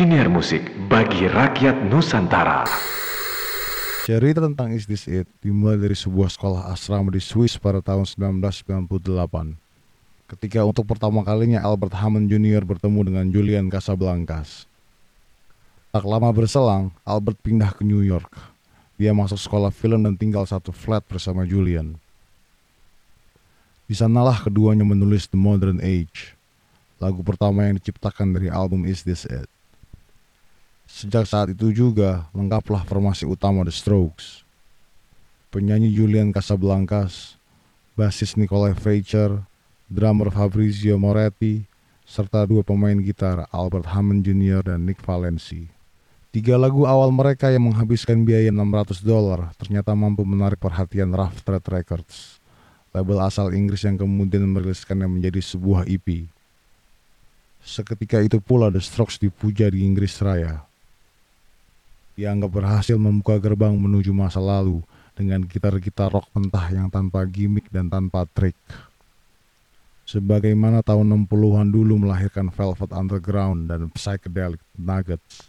DNA, siniar musik bagi rakyat Nusantara. Cerita tentang Is This It dimulai dari sebuah sekolah asrama di Swiss pada tahun 1998. Ketika untuk pertama kalinya Albert Hammond Jr. bertemu dengan Julian Casablancas. Tak lama berselang, Albert pindah ke New York. Dia masuk sekolah film dan tinggal satu flat bersama Julian. Di sanalah keduanya menulis The Modern Age, lagu pertama yang diciptakan dari album Is This It. Sejak saat itu juga lengkaplah formasi utama The Strokes. Penyanyi Julian Casablancas, basis Nikolai Freicher, drummer Fabrizio Moretti, serta dua pemain gitar Albert Hammond Jr. dan Nick Valenci. Tiga lagu awal mereka yang menghabiskan biaya 600 dolar ternyata mampu menarik perhatian Rough Trade Records, label asal Inggris yang kemudian meriliskannya menjadi sebuah EP. Seketika itu pula The Strokes dipuja di Inggris Raya. Dianggap berhasil membuka gerbang menuju masa lalu dengan gitar-gitar rock mentah yang tanpa gimmick dan tanpa trik. Sebagaimana tahun 60-an dulu melahirkan Velvet Underground dan Psychedelic Nuggets.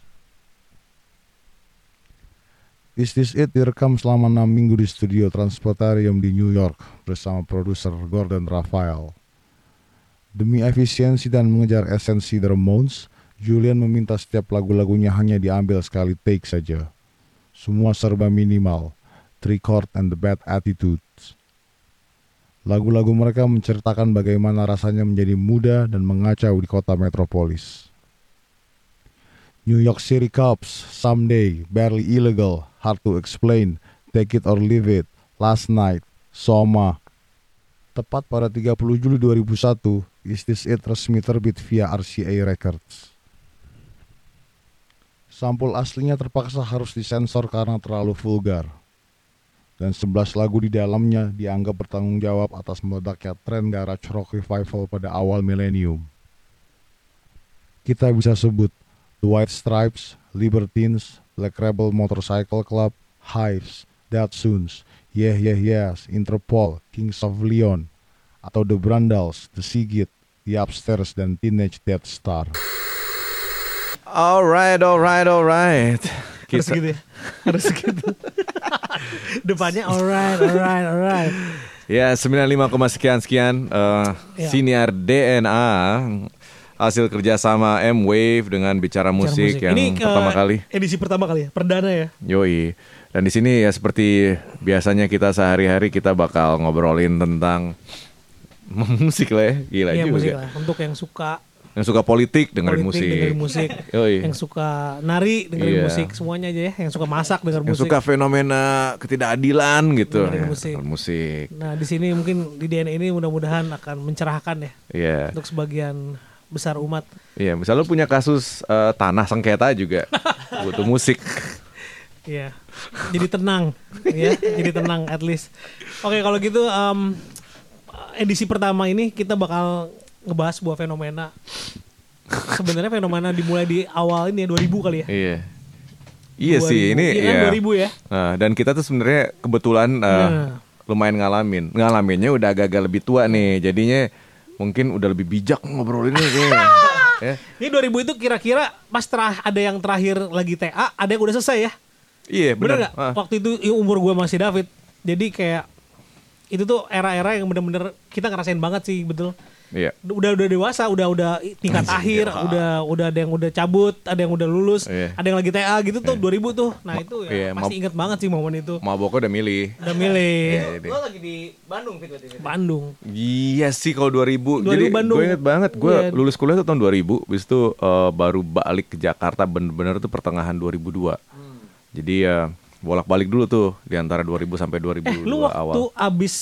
Is This It direkam selama 6 minggu di studio Transportarium di New York bersama produser Gordon Raphael. Demi efisiensi dan mengejar esensi The Ramones, Julian meminta setiap lagu-lagunya hanya diambil sekali take saja. Semua serba minimal, three chord and the bad attitudes. Lagu-lagu mereka menceritakan bagaimana rasanya menjadi muda dan mengacau di kota metropolis. New York City Cops, Someday, Barely Illegal, Hard to Explain, Take It or Leave It, Last Night, Soma. Tepat pada 30 Juli 2001, Is This It resmi terbit via RCA Records. Sampul aslinya terpaksa harus disensor karena terlalu vulgar. Dan 11 lagu di dalamnya dianggap bertanggung jawab atas meledaknya tren garage rock revival pada awal milenium. Kita bisa sebut The White Stripes, Libertines, Black Rebel Motorcycle Club, Hives, Datsuns, Yeah Yeah Yes, Interpol, Kings of Leon, atau The Brandals, The Sigit, The Upstairs, dan Teenage Death Star. Alright, alright, alright. Harus Kita, gitu ya. Harus gitu. Depannya alright, alright, alright. ya 95, sekian sekian eh, Ya. siniar DNA hasil kerjasama M Wave dengan bicara musik, Cara yang Ini, eh, pertama kali. Edisi pertama kali ya, perdana ya. Yoi. Dan di sini ya seperti biasanya kita sehari-hari kita bakal ngobrolin tentang musik lah ya. Gila Iya juga. musik lah. Untuk yang suka Yang suka politik dengerin politik, musik. dengerin musik. Yang suka nari dengerin Iya. musik, semuanya aja ya. Yang suka masak denger Yang musik. suka fenomena ketidakadilan gitu. Dengerin ya, musik. dengerin musik. Nah di sini mungkin di DNA ini mudah-mudahan akan mencerahkan ya Iya. untuk sebagian besar umat. Iya, misalnya lu punya kasus eh, tanah sengketa juga butuh musik. Iya. Jadi tenang, ya. Jadi tenang at least. Oke kalau gitu em, edisi pertama ini kita bakal ngebahas sebuah fenomena. Sebenarnya fenomena dimulai di awal ini ya 2000 kali ya. Iya. Iya 2000. sih, ini Iya kan, ya. 2000 ya. Nah, dan kita tuh sebenarnya kebetulan eh, Nah. lumayan ngalamin. Ngalaminnya udah agak-agak lebih tua nih. Jadinya mungkin udah lebih bijak ngobrolinnya kayaknya. ya. Ini 2000 itu kira-kira pas terah ada yang terakhir lagi TA, ada yang udah selesai ya. Iya, Bener benar. gak? Waktu itu ya, umur gue masih David. Jadi kayak itu tuh era-era yang bener-bener kita ngerasain banget sih betul. Iya. Udah udah dewasa, udah udah tingkat akhir, udah udah ada yang udah cabut, ada yang udah lulus, Iya. ada yang lagi TA gitu tuh 2000 tuh. Nah itu ya iya, pasti inget banget sih momen itu. Maboknya udah milih. Udah milih Iya, jadi. lagi di Bandung Fit, waktu itu. Bandung. Iya sih kalau 2000. 2000 Jadi Bandung. gue inget banget gue Iya. lulus kuliah tuh tahun 2000. Habis itu eh, baru balik ke Jakarta bener-bener tuh pertengahan 2002. Hmm. Jadi ya bolak-balik dulu tuh di antara 2000 sampai 2002 Eh lu waktu awal. abis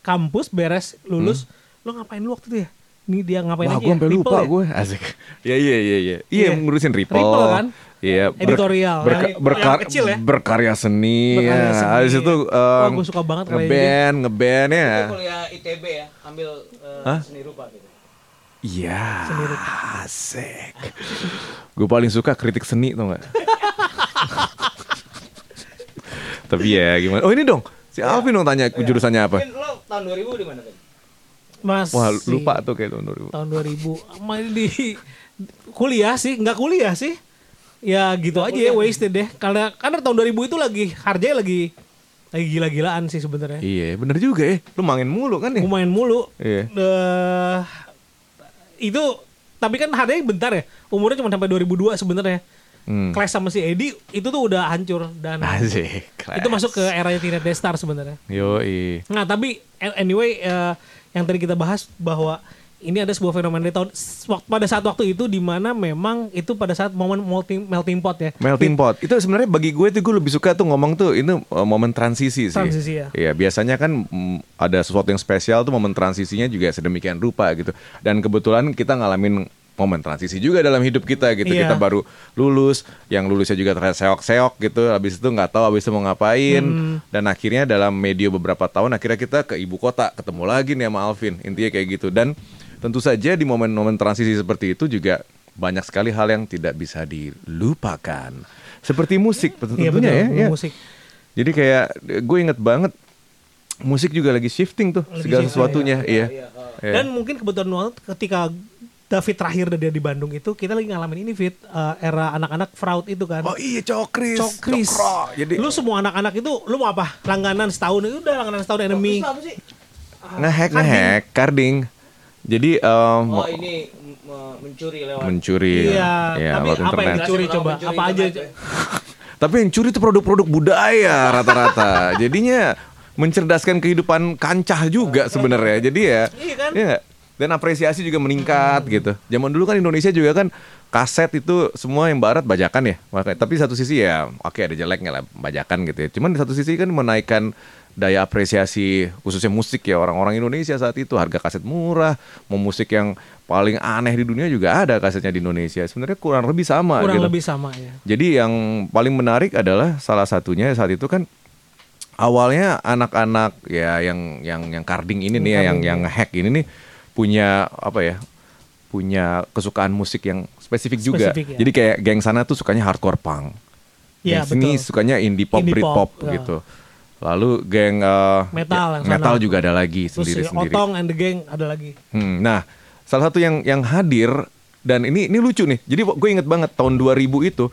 kampus beres lulus, lu ngapain lu waktu itu ya? Ini dia ngapain Hmm. Wah, aja gue ya? Ripple lupa ya? gue. Asik. Iya iya iya iya. Iya, Iya. ngurusin Ripple. Ripple kan? Iya, ber- Editorial. berka- Yang- berkar- yang kecil ya? berkarya seni. Berkarya ya. seni. Habis itu Wah, em, gua suka banget kayak ngeband, ngeband ya. kuliah ITB ya, ambil eh, Hah? seni rupa gitu. Iya. Asik. gue paling suka kritik seni tuh gak? Tapi ya gimana? Oh ini dong. Si Alvin dong tanya jurusannya apa? Mungkin lo tahun 2000 di mana tadi? Masih. Wah lupa tuh kayak tahun 2000. tahun 2000 main di kuliah sih nggak kuliah sih ya gitu aja ya wasted deh karena karena tahun 2000 itu lagi harganya lagi lagi gila-gilaan sih sebenarnya Iya bener juga ya. Lu main mulu kan nih. gue main mulu Iya. Eh, itu tapi kan harganya bentar ya umurnya cuma sampai 2002 sebenarnya Hmm. Clash sama si Eddie itu tuh udah hancur dan Asik. itu masuk ke eranya Teenage Destar sebenarnya Yoi. Nah tapi anyway eh, yang tadi kita bahas bahwa ini ada sebuah fenomena di tahun pada saat waktu itu di mana memang itu pada saat momen melting, melting pot ya. Melting pot. Itu sebenarnya bagi gue tuh gue lebih suka tuh ngomong tuh ini uh, momen transisi sih. Transisi, ya. Iya, biasanya kan mm, ada sesuatu yang spesial tuh momen transisinya juga sedemikian rupa gitu. Dan kebetulan kita ngalamin momen transisi juga dalam hidup kita gitu. Iya. Kita baru lulus, yang lulusnya juga terseok-seok gitu. Habis itu nggak tahu habis itu mau ngapain. Hmm. Dan akhirnya dalam medio beberapa tahun akhirnya kita ke ibu kota, ketemu lagi nih sama Alvin. Intinya kayak gitu. Dan tentu saja di momen-momen transisi seperti itu juga banyak sekali hal yang tidak bisa dilupakan. Seperti musik tentunya Iya betul, ya. ya. musik. Jadi kayak gue inget banget musik juga lagi shifting tuh Lagi segala shifting, sesuatunya, iya. Iya. Dan mungkin kebetulan banget ketika David terakhir dia di Bandung itu kita lagi ngalamin ini fit eh, era anak-anak fraud itu kan. Oh iya Cokris. Cokris. Cokro. Jadi Lu semua anak-anak itu lu mau apa? Langganan setahun itu udah langganan setahun enemy. Sih? ngehack ngehack carding. Jadi em, Oh ini mencuri lewat. mencuri Iya, ya, tapi lewat apa yang internet. dicuri Jelasin coba? kalau Apa mencuri aja? ya. Tapi yang curi itu produk-produk budaya rata-rata. Jadinya mencerdaskan kehidupan kancah juga sebenarnya. Jadi ya, Iya kan? iya. Dan apresiasi juga meningkat gitu. Zaman dulu kan Indonesia juga kan kaset itu semua yang barat bajakan ya. Makanya, tapi satu sisi ya, oke ada jeleknya lah bajakan gitu ya. Cuman di satu sisi kan menaikkan daya apresiasi khususnya musik ya orang-orang Indonesia saat itu harga kaset murah, mau musik yang paling aneh di dunia juga ada kasetnya di Indonesia. Sebenarnya kurang lebih sama Kurang gitu. lebih sama ya. Jadi yang paling menarik adalah salah satunya saat itu kan awalnya anak-anak ya yang yang yang carding ini nih ya, yang yang hack ini nih punya apa ya? punya kesukaan musik yang spesifik juga. Spesifik, ya. Jadi kayak geng sana tuh sukanya hardcore punk. Iya, geng sini betul. sukanya indie pop, Indie Britpop pop, ya. gitu. Lalu geng eh, Metal ya, sana. metal juga ada lagi Terus si sendiri-sendiri. Otong and the Gang ada lagi. Hmm, nah, salah satu yang yang hadir dan ini ini lucu nih. Jadi gue inget banget tahun 2000 itu.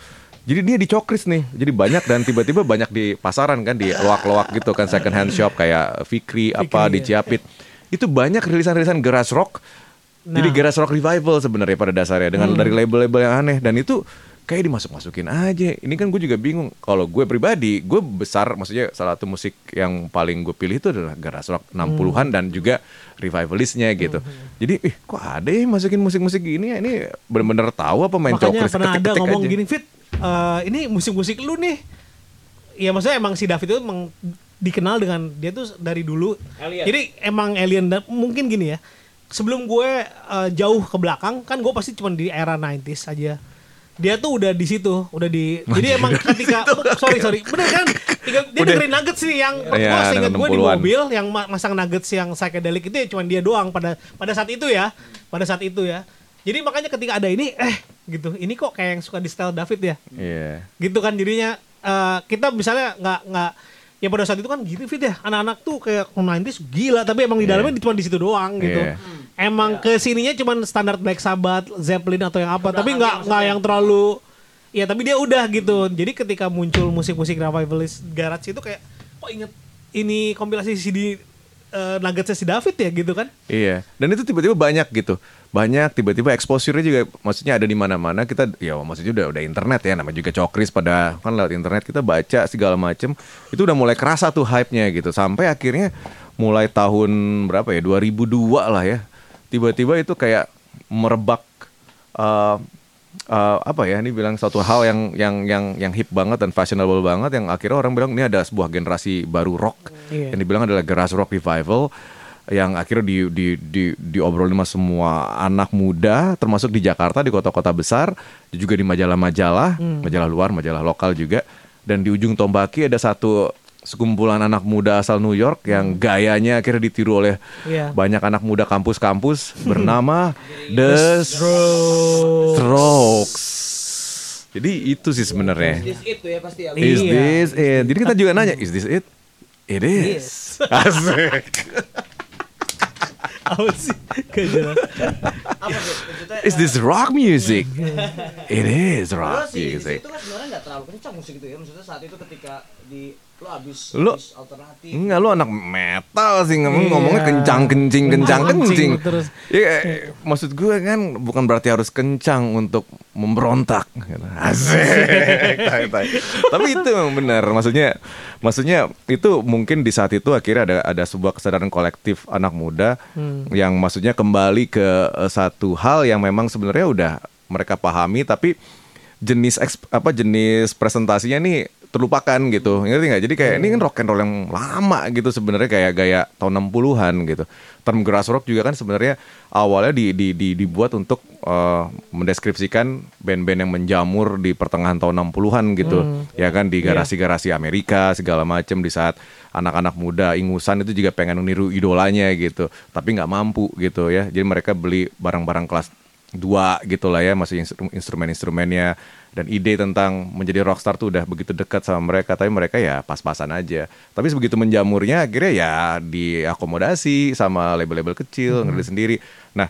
Jadi dia dicokris nih. Jadi banyak dan tiba-tiba banyak di pasaran kan di loak-loak gitu kan second hand shop kayak Fikri apa di iya. Ciapit. Itu banyak rilisan-rilisan garage rock. Jadi Nah. Hmm. garage rock revival sebenarnya pada dasarnya dengan dari label-label yang aneh dan itu kayak dimasuk-masukin aja. Ini kan gue juga bingung. Kalau gue pribadi, gue besar maksudnya salah satu musik yang paling gue pilih itu adalah garage rock 60-an dan juga revivalistnya gitu. Jadi, ih kok ada ya masukin musik-musik gini ya? Ini bener-bener tahu apa main Makanya cokris pernah ada ketik-ketik ngomong aja. gini Fit, eh, ini musik-musik lu nih. Iya maksudnya emang si David itu dikenal dengan dia tuh dari dulu. Alien. Jadi emang alien dan mungkin gini ya. Sebelum gue eh, jauh ke belakang kan gue pasti cuma di era 90s aja. Dia tuh udah di situ, udah di. Jadi emang ketika sorry sorry, bener kan? Tiga- Dia Udah. dengerin Nuggets sih yang Iya, gue ingat gue di 60-an. mobil yang ma- masang Nuggets yang psychedelic itu ya cuma dia doang pada pada saat itu ya, pada saat itu ya. Jadi makanya ketika ada ini, eh gitu, ini kok kayak yang suka di style David ya, Iya. gitu kan jadinya eh, kita misalnya nggak nggak ya pada saat itu kan gitu fit ya. Anak-anak tuh kayak 90s gila. Tapi emang di Iya. dalamnya cuma di situ doang gitu. Iya. emang ke sininya cuma standar Black Sabbath Zeppelin atau yang apa. Tapi nggak nggak yang terlalu ya tapi dia udah gitu. Jadi ketika muncul musik-musik revivalist garage itu kayak kok inget ini kompilasi CD uh, Nuggetsnya si David ya gitu kan Iya, dan itu tiba-tiba banyak gitu. Banyak tiba-tiba exposure-nya juga maksudnya ada di mana-mana. Kita ya maksudnya udah udah internet ya namanya juga cokris pada kan lewat internet kita baca segala macem Itu udah mulai kerasa tuh hype-nya gitu. Sampai akhirnya mulai tahun berapa ya? 2002 lah ya. Tiba-tiba itu kayak merebak eh, eh, apa ya ini bilang satu hal yang yang yang yang hip banget dan fashionable banget yang akhirnya orang bilang ini ada sebuah generasi baru rock. Iya. yang dibilang adalah garage rock revival yang akhirnya di, di, di, diobrolin sama semua anak muda termasuk di Jakarta di kota-kota besar juga di majalah-majalah majalah luar majalah lokal juga. Dan di ujung tombaki ada satu sekumpulan anak muda asal New York yang gayanya akhirnya ditiru oleh Iya. banyak anak muda kampus-kampus bernama The Strokes. Jadi itu sih sebenarnya. This it tuh ya pasti ya. Is Iya. this it? Jadi kita juga nanya, is this it? It is. Asik. Apa sih? Gak jelas. Apa sih? Maksudnya Is this rock music? It is rock music. situ kan sebenarnya nggak terlalu kencang musik itu ya. Maksudnya saat itu ketika di lo abis, Lo- abis alternatif. Enggak lu anak metal sih ngomong Iya. ngomongnya kencang kencing kencang Kencing terus. Ya, eh, maksud gue kan bukan berarti harus kencang untuk memberontak. Asik. Tai, tai. Tapi itu memang benar. Maksudnya maksudnya itu mungkin di saat itu akhirnya ada ada sebuah kesadaran kolektif anak muda yang maksudnya kembali ke eh, satu hal yang memang sebenarnya udah mereka pahami tapi jenis eks- apa jenis presentasinya nih terlupakan gitu. Ngerti nggak? Jadi kayak ini kan rock and roll yang lama gitu sebenarnya kayak gaya tahun 60-an gitu. Term grass rock juga kan sebenarnya awalnya di, di, di- dibuat untuk eh, mendeskripsikan band-band yang menjamur di pertengahan tahun 60-an gitu. Ya kan? Di garasi-garasi Amerika segala macem di saat anak-anak muda ingusan itu juga pengen meniru idolanya gitu. Tapi nggak mampu gitu ya. Jadi mereka beli barang-barang kelas dua gitu lah ya masih instru- instrumen-instrumennya dan ide tentang menjadi rockstar tuh udah begitu dekat sama mereka tapi mereka ya pas-pasan aja tapi begitu menjamurnya akhirnya ya diakomodasi sama label-label kecil ngerilis sendiri nah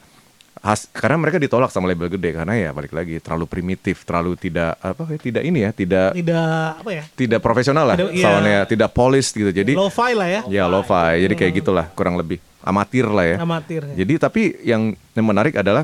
has- karena mereka ditolak sama label gede karena ya balik lagi terlalu primitif terlalu tidak apa ya tidak ini ya tidak Tidak apa ya? tidak profesional lah Tidak- iya. soundnya tidak polished gitu jadi Lo-fi lah ya. ya lo-fi jadi kayak gitulah kurang lebih amatir lah ya Amatir. ya. jadi tapi yang yang menarik adalah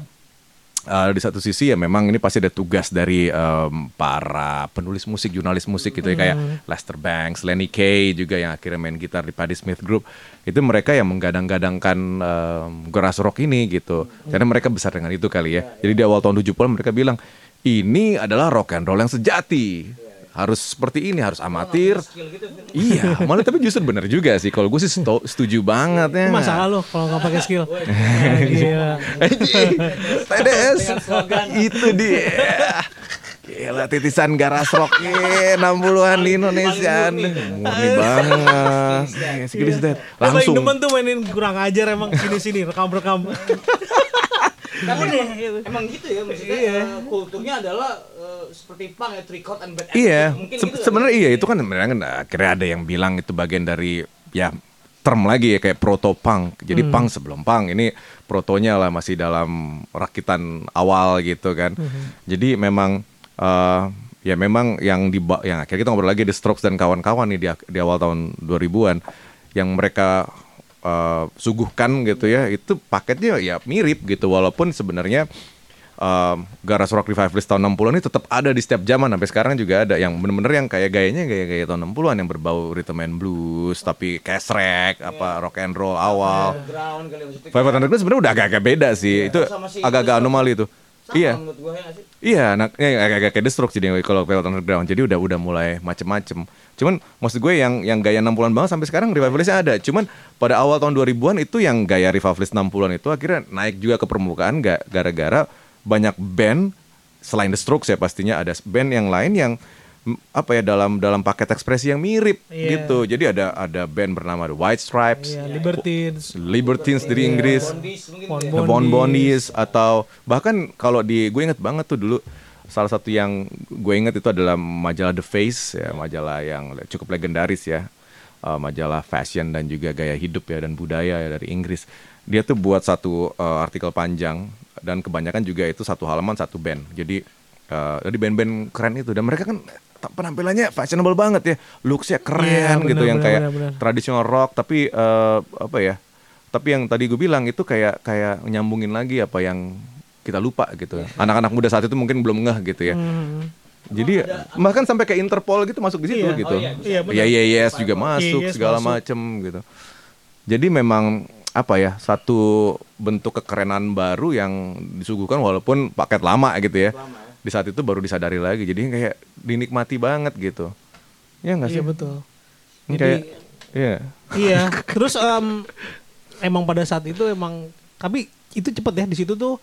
uh, di satu sisi ya memang ini pasti ada tugas dari um, para penulis musik, jurnalis musik gitu ya kayak Lester Banks, Lenny Kay juga yang akhirnya main gitar di Patti Smith Group. Itu mereka yang menggadang-gadangkan um, garage rock ini gitu. Karena mereka besar dengan itu kali ya. Jadi di awal tahun 70-an mereka bilang ini adalah rock and roll yang sejati. Harus seperti ini, harus amatir. Iya, malah tapi justru benar juga sih. Kalau gue sih setu- setuju banget ya. Masalah lo kalau nggak pakai skill. TDS itu dia Gila titisan garas rock 60-an di Indonesia Murni banget Gila, Dad. Gue paling Langsung demen tuh mainin kurang ajar emang sini-sini rekam-rekam. Tapi emang, emang gitu ya maksudnya Iya. eh, kulturnya adalah eh, seperti punk ya tricot and bad Iya. attitude. Mungkin Se- gitu Sebenarnya iya itu kan sebenarnya kan akhirnya ada yang bilang itu bagian dari Ya term lagi ya kayak proto punk. Jadi punk sebelum punk Ini protonya lah masih dalam rakitan awal gitu kan. Jadi memang eh, ya memang yang di yang akhirnya kita ngobrol lagi The Strokes dan kawan-kawan nih di, di awal tahun 2000-an yang mereka eh, suguhkan gitu ya itu paketnya ya mirip gitu walaupun sebenarnya eh, Garage Rock Revivalist tahun 60-an ini tetap ada di setiap zaman sampai sekarang juga ada. Yang bener-bener yang kayak gayanya gaya-gaya tahun 60-an yang berbau rhythm and blues tapi casrek apa rock and roll awal. Five Hundred Underground sebenarnya udah agak-agak beda sih. Itu Sama si- agak-agak anomali itu Sama iya menurut gue ya sih? Iya, nah, ya, agak-agak kayak The Strokes jadi kalau Velvet Underground. Jadi udah udah mulai macem-macem. Cuman maksud gue yang yang gaya 60-an banget sampai sekarang revivalistnya ada. Cuman pada awal tahun 2000-an itu yang gaya revivalist 60-an itu akhirnya naik juga ke permukaan ga- gara-gara banyak band selain The Strokes ya pastinya ada band yang lain yang apa ya dalam dalam paket ekspresi yang mirip Iya. gitu. Jadi ada ada band bernama The White Stripes, Iya, Libertines. Libertines dari Inggris. Bondis mungkin Bon- ya. The Bon Bonies atau bahkan kalau di gue inget banget tuh dulu salah satu yang gue inget itu adalah majalah The Face ya majalah yang cukup legendaris ya Uh, majalah fashion dan juga gaya hidup ya dan budaya ya dari Inggris dia tuh buat satu uh, artikel panjang dan kebanyakan juga itu satu halaman satu band jadi uh, jadi band-band keren itu dan mereka kan penampilannya fashionable banget ya. Looksnya keren Iya, benar, gitu yang benar, kayak tradisional rock tapi eh, apa ya tapi yang tadi gue bilang itu kayak kayak nyambungin lagi apa yang kita lupa gitu. Anak-anak muda saat itu mungkin belum ngeh gitu ya. Hmm. jadi bahkan sampai kayak Interpol gitu masuk di situ Iya. gitu. Oh, iya, Iya, benar. ya ya yes juga masuk Yes, segala masuk. macem gitu. Jadi memang apa ya satu bentuk kekerenan baru yang disuguhkan walaupun paket lama gitu ya di saat itu baru disadari lagi jadi kayak dinikmati banget gitu ya nggak sih Iya betul. Ini Jadi kayak iya iya. Terus em, emang pada saat itu emang tapi itu cepet ya di situ tuh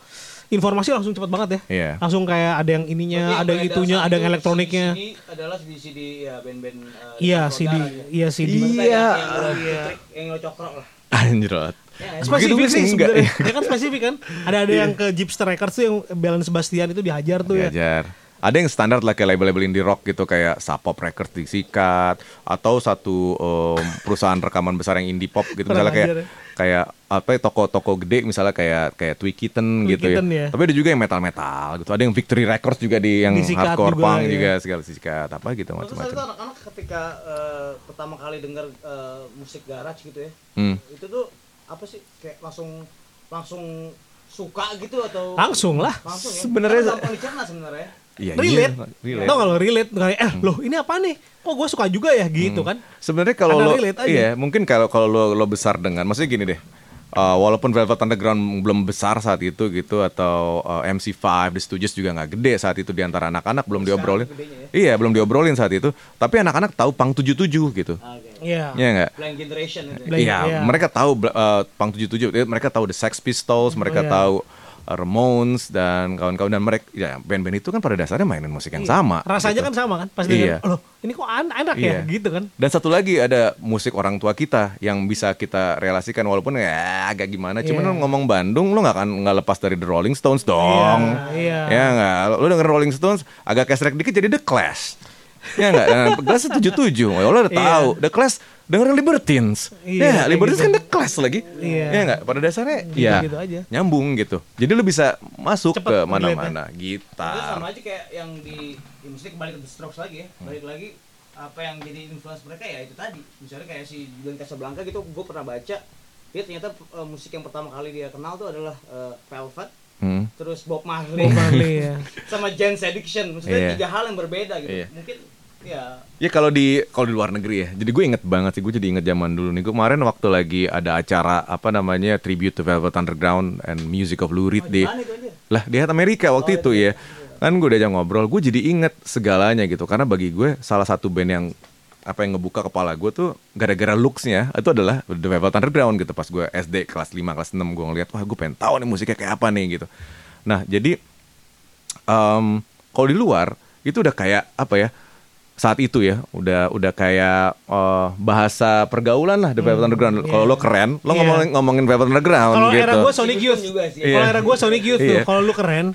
informasi langsung cepet banget ya. Iya. Langsung kayak ada yang ininya, Berarti ada yang itunya, ada yang elektroniknya. CD adalah CD CD ya band-band eh, Iya CD, gitu. iya CD. Iya. yang- yang lo trik, yang lo cokrok lah. Anjrot Spesifik Begitu sih sih enggak sebenarnya. Ya kan spesifik kan. Ada ada yang ke Jeepster Records tuh yang Belen Sebastian itu dihajar tuh ya. Diajar. Ada yang standar lah kayak label-label indie rock gitu kayak Sapop Records disikat atau satu em, perusahaan rekaman besar yang indie pop gitu misalnya kayak ya. Kayak apa ya, toko-toko gede misalnya kayak kayak Twikitten gitu ya. Ya. Tapi ada juga yang metal-metal gitu. Ada yang Victory Records juga di yang Disikat hardcore juga, punk ya. juga segala sikat apa gitu macam-macam. anak-anak ketika eh, pertama kali dengar eh, musik garage gitu ya, Hmm. itu tuh apa sih kayak langsung langsung suka gitu atau Langsung lah. langsung ya? Sebenarnya. Iya, relate. iya, relate. Tau gak lo relate kayak eh loh ini apa nih? Kok gue suka juga ya gitu kan? Sebenarnya kalau lo relate aja. iya, mungkin kalau kalau lo, lo besar dengan maksudnya gini deh. uh, walaupun Velvet Underground belum besar saat itu gitu atau uh, MC5 The Stooges juga nggak gede saat itu di antara anak-anak belum diobrolin. gedenya Iya, belum diobrolin saat itu. Tapi anak-anak tahu Pang 77 gitu. Ah, Oke. Iya. Iya nggak? Blank generation itu. ya. Iya, iya. mereka tahu uh, Pang 77, eh, mereka tahu The Sex Pistols, mereka iya. tahu uh, Ramones dan kawan-kawan dan mereka ya band-band itu kan pada dasarnya mainin musik yang sama. Iya. Rasanya gitu. kan sama kan? Pas Iya. dengar, loh ini kok an- enak ya Iya. gitu kan? Dan satu lagi ada musik orang tua kita yang bisa kita relasikan walaupun ya agak gimana. Cuman Iya. ngomong Bandung lo nggak akan nggak lepas dari The Rolling Stones dong. Iya, iya. Ya nggak. Lo denger Rolling Stones agak kesrek dikit jadi The Clash. ya nggak. Dan Clash tujuh tujuh. Lo udah Iya. tahu. The Clash dengerin Libertines. Iya, ya Libertines gitu. kan The Clash lagi. Iya. Ya nggak. Pada dasarnya ya Gitu-gitu aja. nyambung gitu. Jadi lo bisa masuk Cepet ke mana-mana. Itu Gitar. sama aja kayak yang di ya mesti kembali ke The Strokes lagi ya. Balik lagi apa yang jadi influence mereka ya itu tadi. Misalnya kayak si Julian Casablanca gitu gue pernah baca dia ternyata eh, musik yang pertama kali dia kenal tuh adalah eh, Velvet, Hmm. terus Bob Marley, Bob Marley ya. sama Jane's Addiction. Maksudnya Iya. tiga hal yang berbeda gitu. Iya. Mungkin ya Ya kalau di kalau di luar negeri ya. Jadi gue inget banget sih. Gue jadi inget zaman dulu nih. Gue kemarin waktu lagi ada acara apa namanya tribute to Velvet Underground and Music of Lou Reed di itu aja? lah di Amerika waktu itu ya. Kan gue diajak ngobrol. Gue jadi inget segalanya gitu. Karena bagi gue salah satu band yang apa yang ngebuka kepala gue tuh gara-gara looksnya itu adalah The Velvet Underground gitu pas gue SD kelas 5 kelas 6 gue ngeliat wah gue pengen tahu nih musiknya kayak apa nih gitu nah jadi em, kalau di luar itu udah kayak apa ya saat itu ya udah udah kayak eh, bahasa pergaulan lah The Velvet Underground kalau lo keren lo Iya. ngomongin ngomongin Velvet Underground Kalau gitu era gue Sonic Youth. juga sih. Kalau Iya. era gue Sonic Youth Iya. tuh. Kalau lu keren,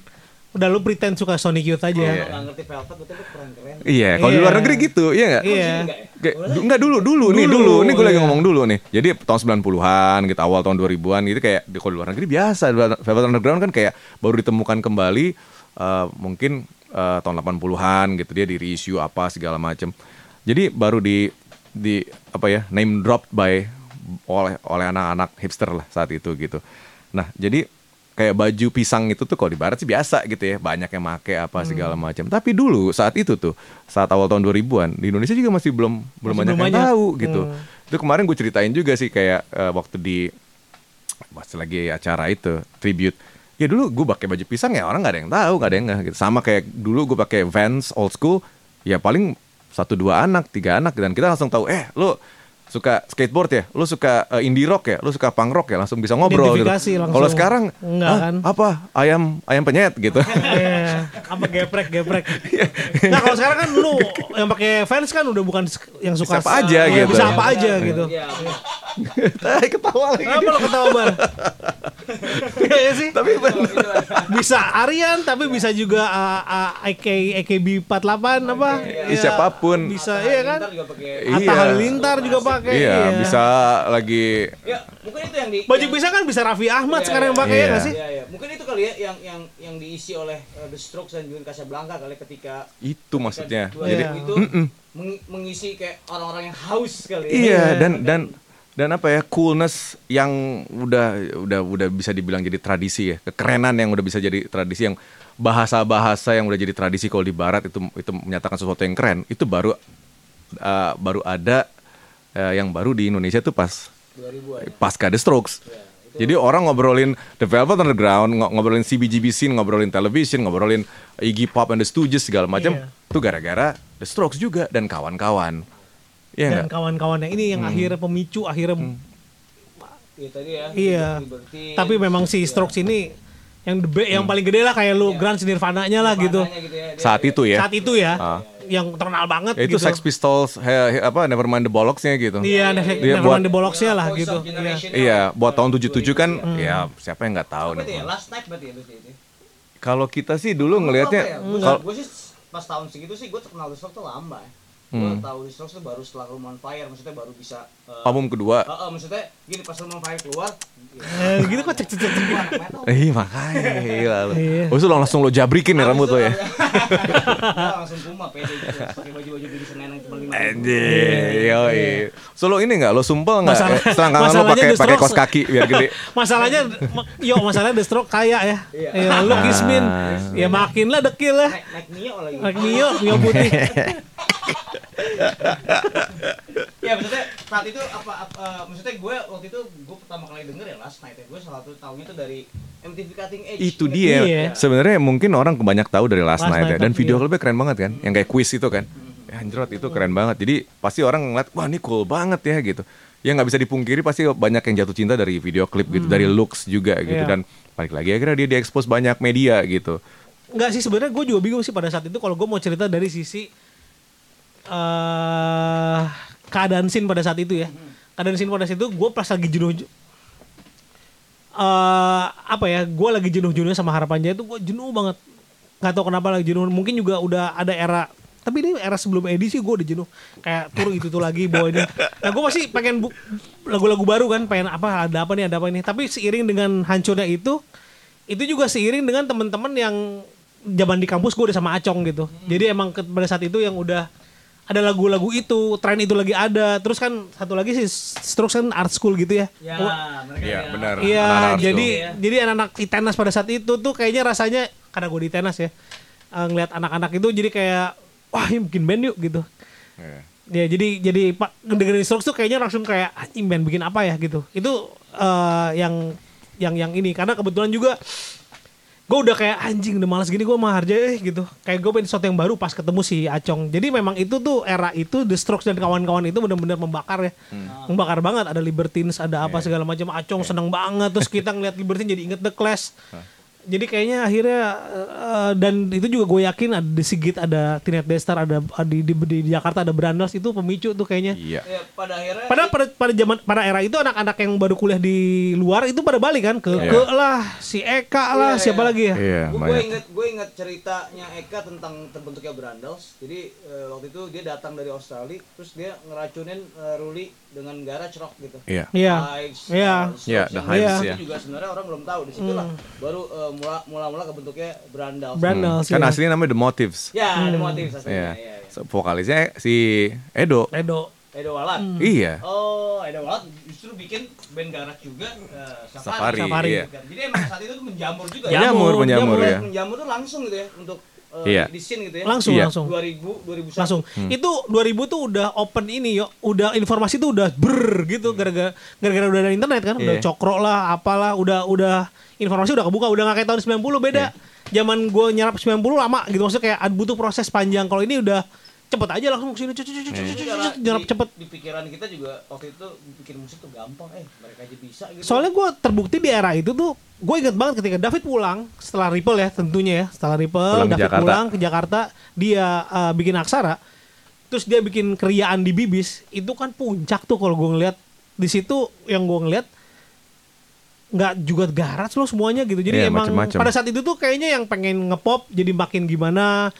udah lu pretend suka Sonic Youth aja. Kalau Iya. lo nggak ngerti Velvet betul tuh keren-keren. Iya, kalau di Iya. luar negeri gitu, iya nggak? Iya. Enggak ya? Kayak, du- enggak dulu, dulu, nih Dulu, dulu, nih gue lagi iya. ngomong dulu nih. Jadi tahun 90-an gitu, awal tahun 2000-an gitu kayak di kalau di luar negeri biasa. Velvet Underground kan kayak baru ditemukan kembali eh, mungkin eh, tahun 80-an gitu dia di reissue apa segala macem. Jadi baru di di apa ya name dropped by oleh oleh anak-anak hipster lah saat itu gitu. Nah, jadi kayak baju pisang itu tuh kalau di barat sih biasa gitu ya banyak yang make apa segala macam tapi dulu saat itu tuh saat awal tahun 2000-an di Indonesia juga masih belum belum Masih banyak belum yang banyak. tahu gitu Hmm. itu kemarin gue ceritain juga sih kayak eh, waktu di pas lagi acara itu tribute ya dulu gue pakai baju pisang ya orang nggak ada yang tahu nggak ada yang nggak gitu. Sama kayak dulu gue pakai Vans old school ya paling satu dua anak tiga anak dan kita langsung tahu eh lo suka skateboard ya, lo suka eh, indie rock ya, lo suka punk rock ya, langsung bisa ngobrol gitu. Identifikasi langsung. Kalau sekarang Enggak "Ah, kan?" apa ayam ayam penyet gitu. Iya, apa geprek geprek. nah kalau sekarang kan lu yang pakai fans kan udah bukan yang suka Bisa apa aja Iya, gitu. Bisa apa aja gitu. Iya, Tai ketawa lagi. Kenapa lo ketawa bar? Iya ya sih. Tapi Bisa Aryan tapi bisa juga uh, uh, AK AKB 48 apa? Iya, Iya, siapa pun. Bisa iya kan? Ntar juga pakai Iya. Atta Halilintar juga pakai. Iya, bisa lagi Ya, mungkin itu yang di Baju yang- bisa kan bisa Raffi Ahmad Iya, sekarang yang iya, pakai ya iya. nggak sih? Iya, iya. Mungkin itu kali ya yang yang yang diisi oleh uh, The Strokes dan Julian Casablanca kali ketika itu maksudnya. ketika Jadi Iya. itu meng- mengisi kayak orang-orang yang haus kali ya. Iya dan dan dan apa ya coolness yang udah udah udah bisa dibilang jadi tradisi ya kekerenan yang udah bisa jadi tradisi yang bahasa-bahasa yang udah jadi tradisi kalau di barat itu itu menyatakan sesuatu yang keren itu baru uh, baru ada uh, yang baru di Indonesia tuh pas 2000 ya. pasca The Strokes. Jadi orang ngobrolin The Velvet Underground, ngo- ngobrolin CBGB scene, ngobrolin television, ngobrolin Iggy Pop and the Stooges segala macam. Iya. Itu gara-gara The Strokes juga dan kawan-kawan. Iya Dan? Hmm. kawan-kawannya ini yang akhirnya pemicu akhirnya Iya tadi ya. Iya. Liberty, Tapi memang si Strokes ini yang the be- yang Hmm. paling gede lah kayak lu Grunge Nirvana-nya lah gitu. Nirvana-nya gitu ya. Dia- Saat itu ya. Saat itu ya, Ah. yang terkenal banget Ya, itu gitu. Sex Pistols, he- he- apa Nevermind the Bollocks-nya gitu. Iya, Iya, Never iya. Nevermind Buat- the Bollocks-nya lah gitu. Iya, lah. buat tahun 77 kan, Hmm. ya siapa yang nggak tahu itu ya? nih. Last night berarti ya itu. Kalau kita sih dulu ngelihatnya, ya? Gua- kalau Gua sih pas tahun segitu sih gue terkenal The Strokes tuh lama ya. gue tahu The Strokes tuh baru setelah Room on Fire maksudnya baru bisa eh, Album kedua. eh, eh, maksudnya gini pas on Fire keluar Eh, gitu kok cek cek cek. Eh makanya gila lu. Iya. Oh, itu lo langsung lo jabrikin ya rambut lo ya. Gua langsung kuma pede gitu pakai baju-baju di Senen yang cuma lima ribu. Anjir, yoi. So lo ini nggak lo sumpel nggak? Masalah- Eh, Selangkangan lo pakai pakai kos kaki biar gede. Masalahnya, ma- yo masalahnya The Stroke kaya ya. Iya. Ya, lu Kismin, ya makin lah dekil lah. naik naik Mio lagi Naik Mio, Mio putih. ya maksudnya saat itu apa, apa eh, maksudnya gue waktu itu gue pertama kali denger ya Last Night ya gue salah satu tahunya tuh dari MTV Cutting Edge Itu Ingat dia. Iya. Sebenarnya mungkin orang kebanyak tahu dari Last, Last Night, ya. Night, Dan tapi video iya. klipnya keren banget kan. Yang kayak quiz itu kan. Ya, anjrot itu keren banget. Jadi pasti orang ngeliat, wah ini cool banget ya gitu. Ya nggak bisa dipungkiri pasti banyak yang jatuh cinta dari video klip gitu, dari looks juga gitu. Iya. Dan balik lagi akhirnya dia diekspos banyak media gitu. Enggak sih sebenarnya gue juga bingung sih pada saat itu kalau gue mau cerita dari sisi eh keadaan scene pada saat itu ya. Keadaan scene pada saat itu gue pas lagi jenuh eh apa ya? Gue lagi jenuh-jenuhnya sama harapan jaya itu gue jenuh banget. Gak tau kenapa lagi jenuh. Mungkin juga udah ada era tapi ini era sebelum edisi gue udah jenuh kayak tur itu tuh lagi bawa ini nah gue masih pengen lagu-lagu baru kan pengen apa ada apa nih ada apa nih tapi seiring dengan hancurnya itu itu juga seiring dengan teman-teman yang zaman di kampus gue udah sama Acong gitu. Jadi emang pada saat itu yang udah ada lagu-lagu itu, tren itu lagi ada. Terus kan satu lagi sih Strokes kan art school gitu ya. ya Oh, mereka Iya, ya. benar. Iya, art jadi school. jadi anak-anak ITENAS pada saat itu tuh kayaknya rasanya karena gue di ITENAS ya. eh, ngeliat anak-anak itu jadi kayak wah ini bikin band yuk gitu. Iya. Ya jadi jadi pak dengerin Strokes tuh kayaknya langsung kayak anjing band bikin apa ya gitu. Itu eh, yang yang yang ini karena kebetulan juga gue udah kayak anjing udah malas gini gue mah harja eh gitu. Kayak gue pengen sesuatu yang baru pas ketemu si Acong. Jadi memang itu tuh era itu The Strokes dan kawan-kawan itu benar-benar membakar ya. Membakar banget. Ada Libertines ada apa segala macam. Acong seneng banget terus kita ngeliat Libertines jadi inget The Clash jadi kayaknya akhirnya eh, dan itu juga gue yakin ada di Sigit ada Tinet Destar ada di, di, di Jakarta ada Brandals itu pemicu tuh kayaknya Iya. Ya, pada akhirnya pada pada pada zaman pada era itu anak-anak yang baru kuliah di luar itu pada balik kan ke Iya. ke lah si Eka lah Iya, siapa iya. lagi ya Iya, gue inget gue inget ceritanya Eka tentang terbentuknya Brandals jadi eh, waktu itu dia datang dari Australia terus dia ngeracunin eh, Ruli dengan garage rock gitu Iya. Iya. Hives, Iya. uh, Iya, yang The itu Hives, itu ya. juga sebenarnya orang belum tahu di situ lah baru eh, mula mula mula kebentuknya Brandals Brandals Kan ya. aslinya namanya The Motives. ya ada motif aslinya Iya. ya, ya. So, vokalisnya si Edo. Edo Edo Walat Iya. Oh, Edo Walat justru bikin band garage juga eh, Safari, Safari. Safari. iya. Jadi emang saat itu tuh menjamur juga Menjamur, Dia menjamur, mulai ya. Menjamur tuh langsung gitu ya untuk eh, Iya. di scene gitu ya. langsung Iya. langsung 2000 2001. langsung itu 2000 tuh udah open ini yo udah informasi tuh udah ber gitu gara-gara gara-gara udah ada internet kan udah Iya. cokro lah apalah udah udah informasi udah kebuka udah nggak kayak tahun 90 beda. Zaman gue nyerap 90 lama gitu maksudnya kayak butuh proses panjang. Kalau ini udah cepet aja langsung ke sini cut, cut, Jadi cut, karena cut, nyerap di- cepet. Di pikiran kita juga waktu itu bikin musik tuh gampang, eh mereka aja bisa gitu. Soalnya gue terbukti di era itu tuh gue inget banget ketika David pulang setelah Ripple ya tentunya ya setelah Ripple Pulang David Jakarta. pulang ke Jakarta dia uh, bikin aksara terus dia bikin keriaan di Bibis itu kan puncak tuh kalau gue ngeliat. Di situ yang gue ngeliat nggak juga garat loh semuanya gitu. Jadi Iya, emang macem-macem. pada saat itu tuh kayaknya yang pengen ngepop jadi makin gimana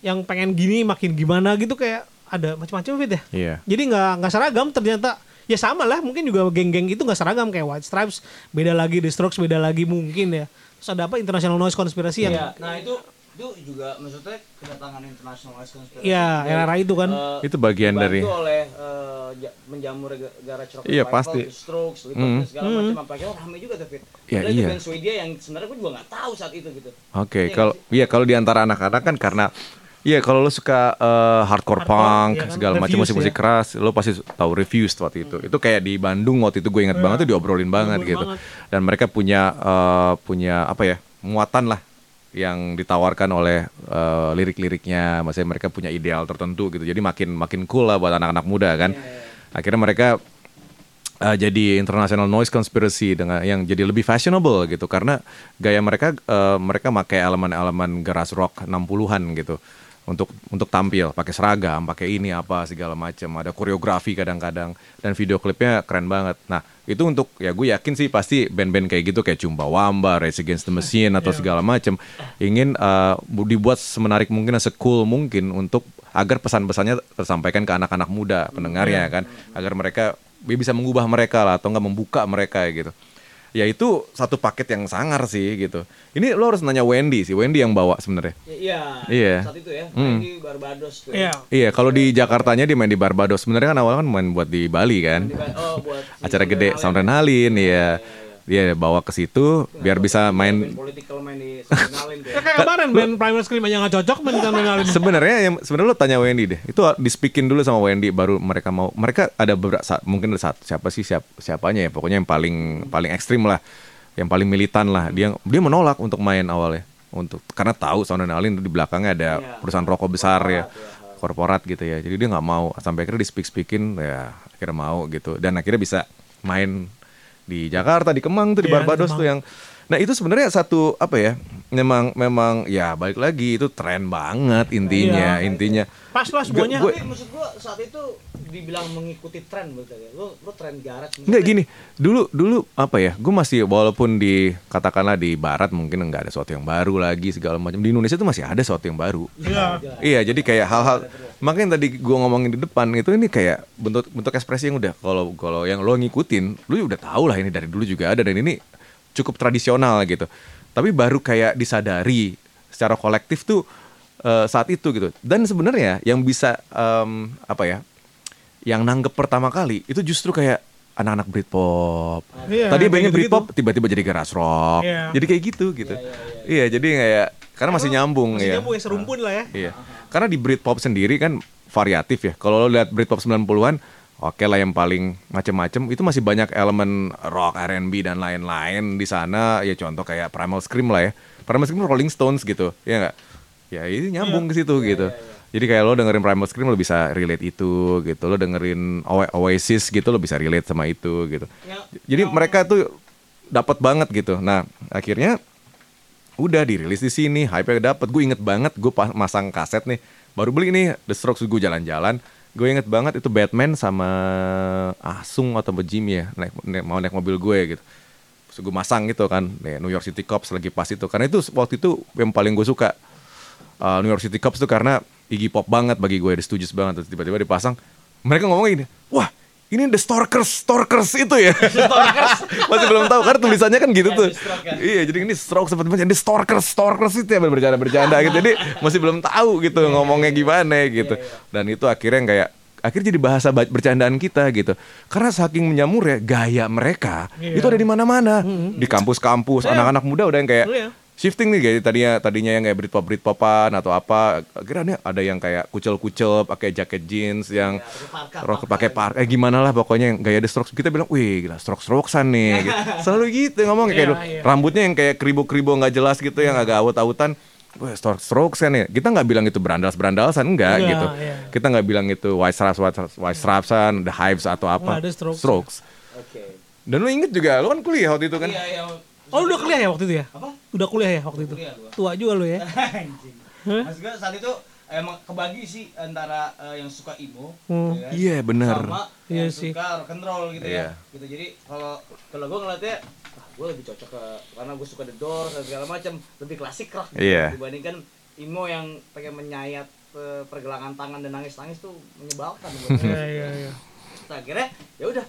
yang pengen gini makin gimana gitu kayak ada macam-macam fit ya? Iya. jadi nggak nggak seragam ternyata. Ya sama lah mungkin juga geng-geng itu nggak seragam kayak White Stripes beda lagi The Strokes beda lagi mungkin ya. Terus ada apa? International Noise Conspiracy yang Iya, nah itu itu juga maksudnya kedatangan International Ice Conspiracy. Iya, juga, era-era itu kan. eh, Itu bagian dari- oleh eh, ja- menjamur ga- garage rock Iya, pasti. The Strokes, Hmm. Libertines, segala macam apa akhirnya rame juga Fit. Ya, itu iya. band Swedia yang sebenarnya gue juga nggak tahu saat itu gitu. Oke, Iya kalau iya kalau di antara anak-anak kan karena Iya kalau lo suka eh, hardcore, Hardcore, punk iya kan, segala macam musik-musik ya. keras, lo pasti tahu Refused waktu itu. Itu kayak di Bandung waktu itu gue ingat banget tuh diobrolin banget Diobrolin gitu. banget. Dan mereka punya eh, punya apa ya muatan lah yang ditawarkan oleh eh, lirik-liriknya. Maksudnya mereka punya ideal tertentu gitu. Jadi makin makin cool lah buat anak-anak muda kan. Akhirnya mereka uh, jadi international noise conspiracy dengan yang jadi lebih fashionable gitu karena gaya mereka uh, mereka pakai elemen-elemen garage rock 60-an gitu. Untuk untuk tampil. Pakai seragam, pakai ini apa segala macam, ada koreografi kadang-kadang. Dan video klipnya keren banget. Nah, itu untuk ya gue yakin sih pasti band-band kayak gitu kayak Cumba Wamba, Race Against the Machine atau segala macam ingin bu- dibuat semenarik mungkin, secool mungkin untuk agar pesan-pesannya tersampaikan ke anak-anak muda pendengarnya kan, agar mereka bisa mengubah mereka lah atau enggak membuka mereka gitu ya itu satu paket yang sangar sih gitu. Ini lo harus nanya Wendy sih, Wendy yang bawa sebenarnya. Ya, iya. Iya. Saat itu ya, main di Barbados tuh. ya. Iya. Iya, kalau di Jakartanya dia main di Barbados. Sebenarnya kan awalnya kan main buat di Bali kan. Di- Oh, buat si Acara gede Sound Renalin ya. Dia bawa ke situ biar bisa main Political main di. Kayak kemarin band Primal Scream aja nggak cocok main sama ngalin. sebenarnya yang sebenarnya lo tanya Wendy deh. Itu di speaking dulu sama Wendy baru mereka mau. Mereka ada beberapa mungkin ada satu siapa sih siap, siapanya ya pokoknya yang paling paling ekstrim lah. Yang paling militan lah. Dia dia menolak untuk main awalnya. Untuk karena tahu Sound Renalin di belakangnya ada Iya. perusahaan rokok besar ya. Korporat gitu ya. Jadi dia nggak mau sampai akhirnya di speak speakin ya akhirnya mau gitu dan akhirnya bisa main di Jakarta di Kemang tuh di di Barbados Kemang. tuh yang Nah itu sebenarnya satu apa ya? Memang memang ya balik lagi itu tren banget intinya Iya. intinya. Pas lah semuanya. Gue- Tapi maksud gua saat itu dibilang mengikuti tren ya. Lu lu tren garage. Enggak gini, dulu dulu apa ya? Gue masih walaupun di katakanlah di barat mungkin nggak ada sesuatu yang baru lagi segala macam. Di Indonesia tuh masih ada sesuatu yang baru. Iya. Iya, jadi kayak hal-hal makanya tadi gua ngomongin di depan itu ini kayak bentuk bentuk ekspresi yang udah kalau kalau yang lo ngikutin, lu udah tahu lah ini dari dulu juga ada dan ini cukup tradisional gitu. Tapi baru kayak disadari secara kolektif tuh eh, saat itu gitu. Dan sebenarnya yang bisa em, apa ya? Yang nanggep pertama kali itu justru kayak anak-anak Britpop. Iya, Tadi gitu-gitu. Britpop tiba-tiba jadi garage rock. Iya. Jadi kayak gitu gitu. Iya, jadi kayak karena masih nyambung Masih ya. nyambung ya serumpun lah ya. Iya. Karena di Britpop sendiri kan variatif ya. Kalau lo lihat Britpop 90-an, oke lah yang paling macem-macem itu masih banyak elemen rock, R&B dan lain-lain di sana. Ya contoh kayak Primal Scream lah ya. Primal Scream Rolling Stones gitu, ya nggak? Ya itu nyambung ke situ gitu. Jadi kayak lo dengerin Primal Scream lo bisa relate itu gitu. Lo dengerin Oa- Oasis gitu lo bisa relate sama itu gitu. Yang- Jadi mereka tuh dapat banget gitu. Nah, akhirnya udah dirilis di sini, hype-nya dapet. Gue inget banget, gue pas masang kaset nih, baru beli nih The Strokes gue jalan-jalan. Gue inget banget itu Batman sama Asung atau Jimmy ya, naik, naik- mau naik mobil gue gitu. Terus gue masang gitu kan, nih, New York City Cops lagi pas itu. Karena itu waktu itu yang paling gue suka. Uh, New York City Cops tuh karena Iggy Pop banget bagi gue, Stooges banget. Tiba-tiba dipasang, mereka ngomong gini, wah ini The Storkers, Storkers itu ya. Masih belum tahu karena tulisannya kan gitu Ya, tuh. Iya, jadi ini stroke seperti macam The Storkers, Storkers itu ya bercanda-bercanda gitu. Jadi masih belum tahu gitu ngomongnya gimana gitu. Dan itu akhirnya kayak akhirnya jadi bahasa ba- bercandaan kita gitu. Karena saking menyamur ya gaya mereka Iya. itu ada di mana-mana. Di kampus-kampus, anak-anak muda udah yang kayak Iya. Shifting nih kayak tadinya tadinya yang kayak Britpop Britpopan atau apa akhirnya ada yang kayak kucel-kucel pakai jaket jeans yang rok parka pakai par eh gimana lah pokoknya yang gaya The Strokes kita bilang wih gila Strokes Rocksan nih gitu. selalu gitu ngomong kayak Iya, iya. rambutnya yang kayak kribo-kribo nggak jelas gitu yang agak awut-awutan Wah, Strokes Strokes kan ya. Kita nggak bilang itu berandalas-berandalasan enggak Enggak, gitu. iya. Kita nggak bilang itu White Stripes, White Stripes-an, The Hives atau apa. Ada Strokes. Strokes. Oke. Dan lu inget juga, lu kan kuliah waktu itu kan. Iya, iya. Oh lu udah kuliah ya waktu itu ya? Apa? Udah kuliah ya waktu itu? Kuliah gua. Tua juga lu ya? Anjing. Mas gue saat itu emang kebagi sih antara eh, yang suka emo, Hmm. ya kan? Iya, bener. sama Iya yang sih. suka rock and roll gitu Iya. ya. Gitu. Jadi kalau kalau gue ngeliatnya, ah, gue lebih cocok ke karena gue suka The Doors dan segala macam, lebih klasik rock gitu, Iya. dibandingkan emo yang pengen menyayat eh, pergelangan tangan dan nangis-nangis tuh menyebalkan. buat gue. Iya iya iya. Akhirnya ya udah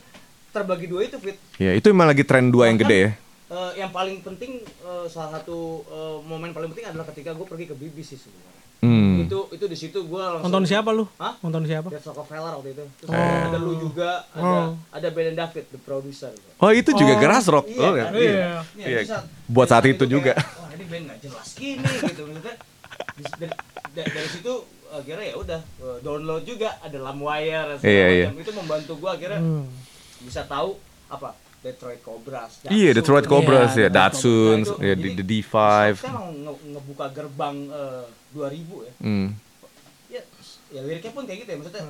terbagi dua itu fit. Ya, itu emang lagi tren dua yang gede ya. Eh, yang paling penting eh, salah satu eh, momen paling penting adalah ketika gue pergi ke BBC sebenarnya. Hmm. Itu itu di situ gue langsung Nonton siapa lu? Hah? Nonton siapa? Death Rockefeller waktu itu. Terus Oh. ada lu juga, ada Oh. ada Ben David, the producer. Oh, itu juga Oh. rock. Iya, Oh, kan? iya. Iya. Iya, Iya. saat- Buat di saat itu juga. kayak, Wah ini band gak jelas gini gitu maksudnya. Dari, da- dari situ akhirnya ya udah eh, download juga ada Lamwire dan segala Iya, iya. macam. Itu membantu gua akhirnya Hmm. bisa tahu apa Detroit Cobras. Iya, Datsun. Detroit Cobras Iya, ya, Datsun, ya, jadi, the, the D5. Kita emang nge- ngebuka gerbang eh, 2000 ya. Hmm. ya, ya liriknya pun kayak gitu ya maksudnya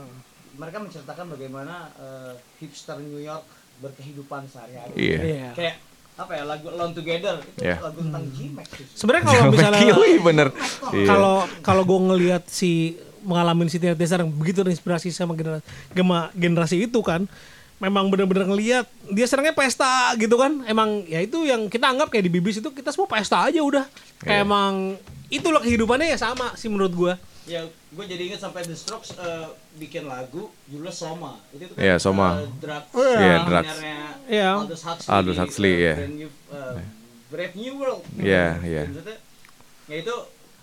mereka menceritakan bagaimana eh, hipster New York berkehidupan sehari-hari Iya. Iya. kayak apa ya lagu Alone Together itu Iya. lagu tentang G-Max tuh. Sebenarnya kalau misalnya Kiwi bener. Iya. kalau kalau gue ngelihat si mengalami si Tina Turner yang begitu terinspirasi sama generasi gema, generasi itu kan memang bener-bener ngelihat dia senangnya pesta gitu kan emang ya itu yang kita anggap kayak di bibis itu kita semua pesta aja udah kayak Iya. emang itulah kehidupannya ya sama sih menurut gue Ya, gue jadi inget sampai The Strokes eh, bikin lagu judulnya Soma. Itu tuh kan Iya, Soma. eh, drugs. Oh, iya. Iya, drugs. Iya. Aldous Huxley. Aldous Huxley, eh, iya. Brand New, eh, Brave New World. Iya, iya. Maksudnya, ya itu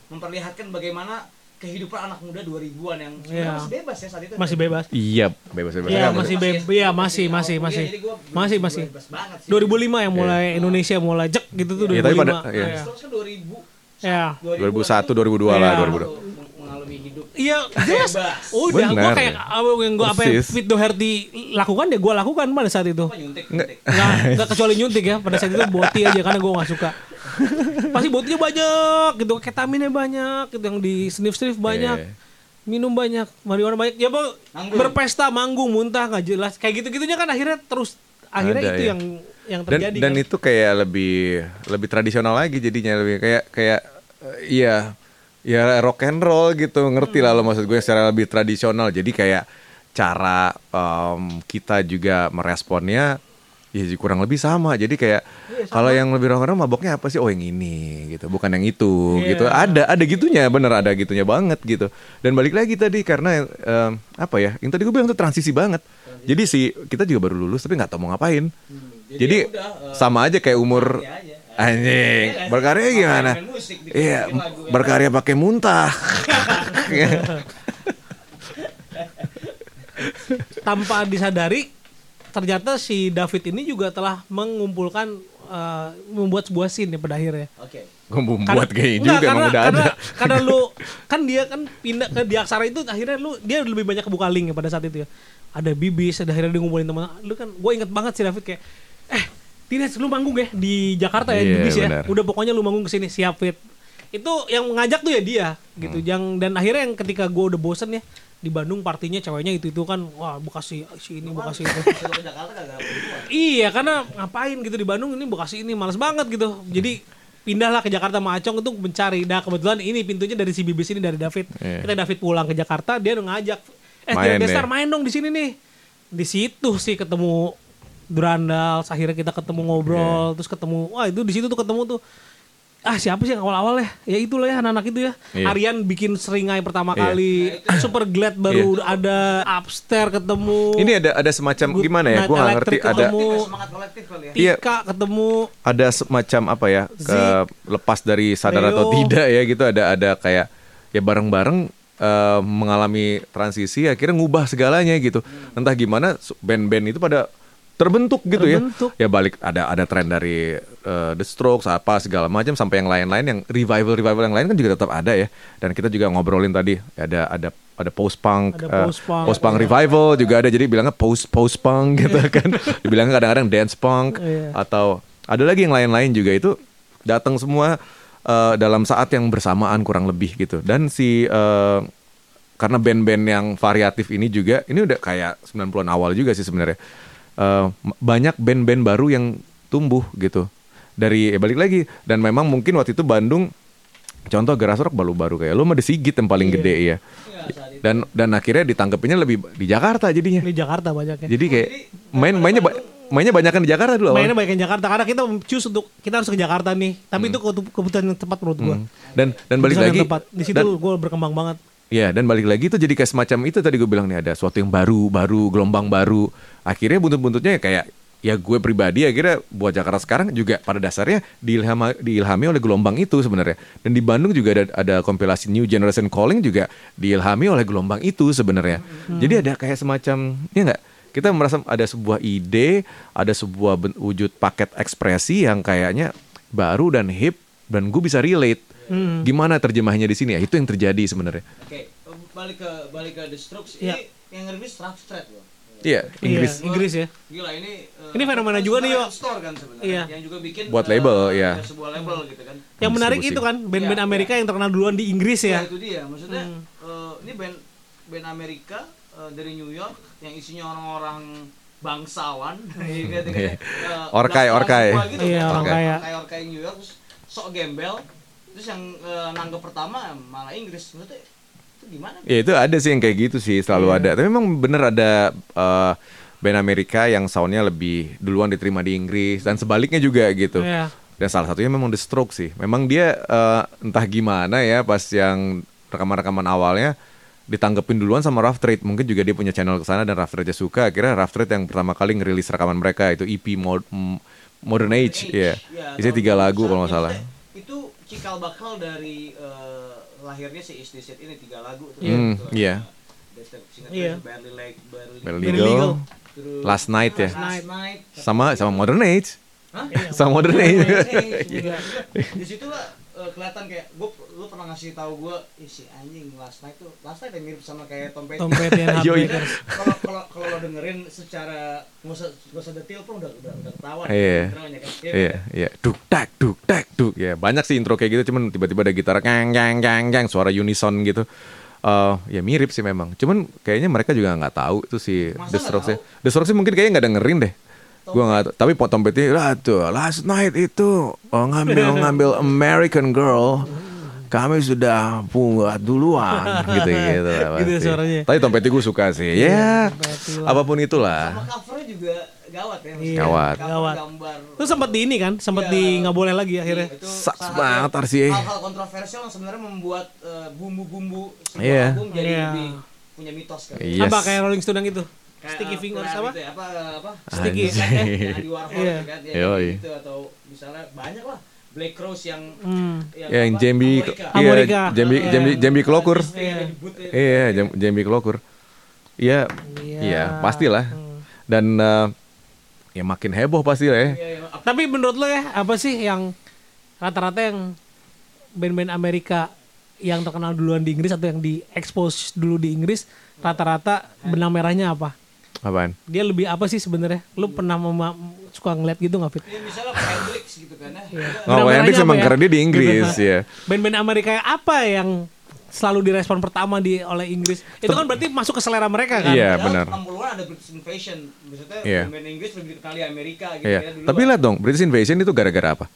memperlihatkan bagaimana kehidupan anak muda 2000-an yang Iya. masih bebas ya saat itu. masih bebas Iya, bebas-bebas. Iya, aja. masih bebas. Iya, masih, masih, masih. gua Masih, bebas- masih. bebas banget sih. 2005 yang mulai Indonesia mulai jek gitu tuh 2005 Iya, tapi pada- iya. Strokes kan 2000 ya 2001, 2001, 2002 lah, Iya. 2002. mengalami hidup Iya, jelas. Bebas. Udah, gua Benar. kayak apa yang gua apa yang. Fit Doherty lakukan ya gua lakukan pada saat itu. apa nyuntik Nggak. nyuntik. Nggak, nggak kecuali nyuntik ya. Pada saat itu boti aja karena gua nggak suka. Pasti botinya banyak gitu, ketaminnya banyak, gitu yang di sniff-sniff banyak. Iya. Minum banyak, marijuana banyak. Ya Bang, Manggung. berpesta, manggung, muntah nggak jelas. Kayak gitu-gitunya kan akhirnya terus akhirnya Ada, itu ya. yang yang dan terjadi dan kan. itu kayak lebih lebih tradisional lagi jadinya lebih kayak kayak eh, iya ya rock and roll gitu ngerti lah lo maksud gue secara lebih tradisional jadi kayak cara em, kita juga meresponnya ya kurang lebih sama. Jadi kayak kalau yang lebih roll maboknya apa sih? Oh yang ini gitu. Bukan yang itu Iya. gitu. Ada ada gitunya. Bener ada gitunya banget gitu. Dan balik lagi tadi karena em, apa ya yang tadi gue bilang tuh transisi banget. Jadi si kita juga baru lulus tapi nggak tahu mau ngapain. Jadi jadi ya udah, eh, sama aja kayak umur aja. anjing. Berkarya gimana? Iya ya. berkarya pakai muntah. tanpa disadari ternyata si David ini juga telah mengumpulkan eh, membuat sebuah scene ya pada akhirnya. Oke. Gue membuat kayak Enggak, juga emang udah karena, ada. Karena lu kan dia kan pindah ke di aksara itu akhirnya lu dia lebih banyak kebuka link ya pada saat itu ya. Ada bibis, ada akhirnya dia ngumpulin teman. Lu kan gue inget banget si David kayak eh Tines lu manggung ya di Jakarta ya di Iya, bibis ya. Udah pokoknya lu manggung ke sini siap fit. Itu yang ngajak tuh ya dia gitu. Hmm. Yang dan akhirnya yang ketika gue udah bosen ya di Bandung partinya ceweknya itu itu kan wah Bekasi si ini Bekasi itu. Iya karena ngapain gitu di Bandung ini Bekasi ini males banget gitu. Jadi pindahlah ke Jakarta sama Acong itu mencari. Nah kebetulan ini pintunya dari si Bibis ini dari David. Iya. Kita David pulang ke Jakarta dia udah ngajak. Eh Main Destar deh. main dong di sini nih. Di situ sih ketemu Durandal. Akhirnya kita ketemu ngobrol. Terus ketemu wah itu di situ tuh ketemu tuh. Ah siapa sih yang awal-awal ya? Ya itulah ya anak-anak itu ya. Iya. Aryan bikin seringai pertama Iya. kali. Super Glad baru ada Upstairs ketemu. Ini ada ada semacam Good gimana ya? Gue nggak ngerti Electric ada ketemu. Kayak semangat kolektif kali ya. Iya. Tika ketemu ada semacam apa ya? Ke, lepas dari sadar atau Leo. tidak ya gitu ada ada kayak ya bareng-bareng eh, mengalami transisi akhirnya ngubah segalanya gitu. Entah gimana band-band itu pada terbentuk gitu Terbentuk. ya. Ya balik ada ada tren dari eh, The Strokes apa segala macam sampai yang lain-lain yang revival revival yang lain kan juga tetap ada ya. Dan kita juga ngobrolin tadi ada ada ada post punk, Ada post-punk. revival juga ada jadi bilangnya post post punk gitu kan. Dibilangnya kadang-kadang dance punk Iya. atau ada lagi yang lain-lain juga itu datang semua eh, dalam saat yang bersamaan kurang lebih gitu. Dan si eh, karena band-band yang variatif ini juga ini udah kayak 90-an awal juga sih sebenarnya. Eh, m- banyak band-band baru yang tumbuh gitu. Dari ya balik lagi dan memang mungkin waktu itu Bandung contoh Geras Rock baru-baru kayak lu mah Sigit yang paling gede ya. Dan dan akhirnya ditangkepinnya lebih di Jakarta jadinya. di Jakarta banyaknya. Jadi kayak main mainnya ba- mainnya banyak kan di Jakarta dulu. Mainnya banyak yang Jakarta karena kita choose untuk kita harus ke Jakarta nih. Tapi itu ketu- keputusan yang tepat menurut gua. Hmm. Dan dan balik Keputusan lagi. Di situ dan, gua berkembang banget. Ya dan balik lagi itu jadi kayak semacam itu tadi gue bilang nih ada sesuatu yang baru, baru gelombang baru. Akhirnya buntut-buntutnya kayak ya gue pribadi akhirnya buat Jakarta sekarang juga pada dasarnya diilham diilhami oleh gelombang itu sebenarnya. Dan di Bandung juga ada ada kompilasi New Generation Calling juga diilhami oleh gelombang itu sebenarnya. Jadi ada kayak semacam ya enggak kita merasa ada sebuah ide, ada sebuah wujud paket ekspresi yang kayaknya baru dan hip dan gue bisa relate. Hmm. Gimana terjemahnya di sini ya? Itu yang terjadi sebenarnya. Oke, balik ke balik ke The Strokes Iya. ini yang ngerbis Rough Street loh. Iya, Inggris. Iya, Inggris ya. Gila ini eh, Ini fenomena juga nih, Yo. Store kan sebenarnya. Iya. Yang juga bikin Buat eh, label, iya. sebuah label gitu kan. Yang menarik itu kan band-band Iya, Amerika yang terkenal duluan di Inggris Ya, ya. itu dia. Maksudnya Hmm. eh, ini band band Amerika eh, dari New York yang isinya orang-orang bangsawan gitu kan. Iya. Eh, Orkai, orkai. gitu Iya, kan. orang Orkai. kaya. orkai orkai New York sok gembel terus yang eh, nanggep pertama malah Inggris maksudnya itu gimana Ya itu ada sih yang kayak gitu sih selalu Iya. ada. Tapi memang bener ada eh, band Amerika yang soundnya lebih duluan diterima di Inggris dan sebaliknya juga gitu. Iya. Dan salah satunya memang The Strokes sih. Memang dia eh, entah gimana ya pas yang rekaman-rekaman awalnya ditanggepin duluan sama Rough Trade. Mungkin juga dia punya channel ke sana dan Rough Trade suka. Akhirnya Rough Trade yang pertama kali ngerilis rekaman mereka itu EP Mod- M- Modern Age, ya. Isinya tahun tiga lagu 2001. kalau nggak salah. Cikal bakal dari eh, lahirnya si Is This It ini tiga lagu tuh. Hmm, Gitu. iya. The single Iya. terus Barely Like Barely, Barely Legal, Legal. terus Last Night ya. Last Night. Sama sama Modern Age. Hah? Sama Modern Age. Iya. Di situ lah eh, kelihatan kayak gue lu pernah ngasih tahu gue "Ih, si anjing Last Night tuh Last Night yang mirip sama kayak Tom Petty. Tom Petty and Yoi. Heartbreakers. kalau kalau kalau lo dengerin secara nggak usah nggak usah detail pun udah udah udah ketahuan Iya. intronya kan. Iya, Iya, kan? iya. Duk tak, duk tak, duk. Ya, banyak sih intro kayak gitu, cuman tiba-tiba ada gitar kang kang kang kang suara unison gitu. Eh, ya mirip sih memang. Cuman kayaknya mereka juga nggak tahu itu si The Strokes. ya. The Strokes sih mungkin kayaknya nggak dengerin deh. Gua nggak tahu. Tapi Tom Petty, lah tuh, last night itu oh, ngambil ngambil American Girl. Kami sudah buat duluan gitu gitu lah Gitu suaranya. Tapi Tom Petty gue suka sih. Ya, Petty lah. apa pun itulah. sama covernya juga gawat ya. Iya, Gawat. Gawat. gambar Itu sempat di ini kan, sempat Iya. di nggak boleh lagi akhirnya. Sucks salah banget, RCA. hal-hal kontroversial yang sebenarnya membuat eh, bumbu-bumbu sebuah Iya. album jadi Iya. lebih punya mitos kan Yes. Apa kayak Rolling Stone yang itu? Kayak, Sticky eh, Fingers apa? gitu ya, apa apa Sticky. Kan, Andy Warhol Iya. ya kan ya, gitu atau misalnya banyak lah Black Rose yang Hmm. yang apa, Jambi Amerika. iya Amerika. Jambi Iya. Jambi Jambi Klokur Iya. Debut ya. iya Jam- Jambi Klokur iya Iya. iya pastilah Hmm. dan eh, ya makin heboh pasti lah ya Iya, iya. Tapi menurut lo ya apa sih yang rata-rata yang band-band Amerika yang terkenal duluan di Inggris atau yang di expose dulu di Inggris rata-rata benang merahnya apa? Apaan Dia lebih apa sih sebenarnya? Lu pernah mema- suka ngeliat gitu nggak Fit? Ya, misalnya Hendrix gitu kan ya. Iya. Oh, Hendrix emang apa karena dia di Inggris, ya. Band-band Amerika yang apa yang selalu direspon pertama di oleh Inggris? Itu kan berarti masuk ke selera mereka kan? Iya, benar. 60-an ada British Invasion. Maksudnya Iya. band Inggris lebih dikenal di Amerika gitu iya ya dulu. tapi lihat dong British Invasion itu gara-gara apa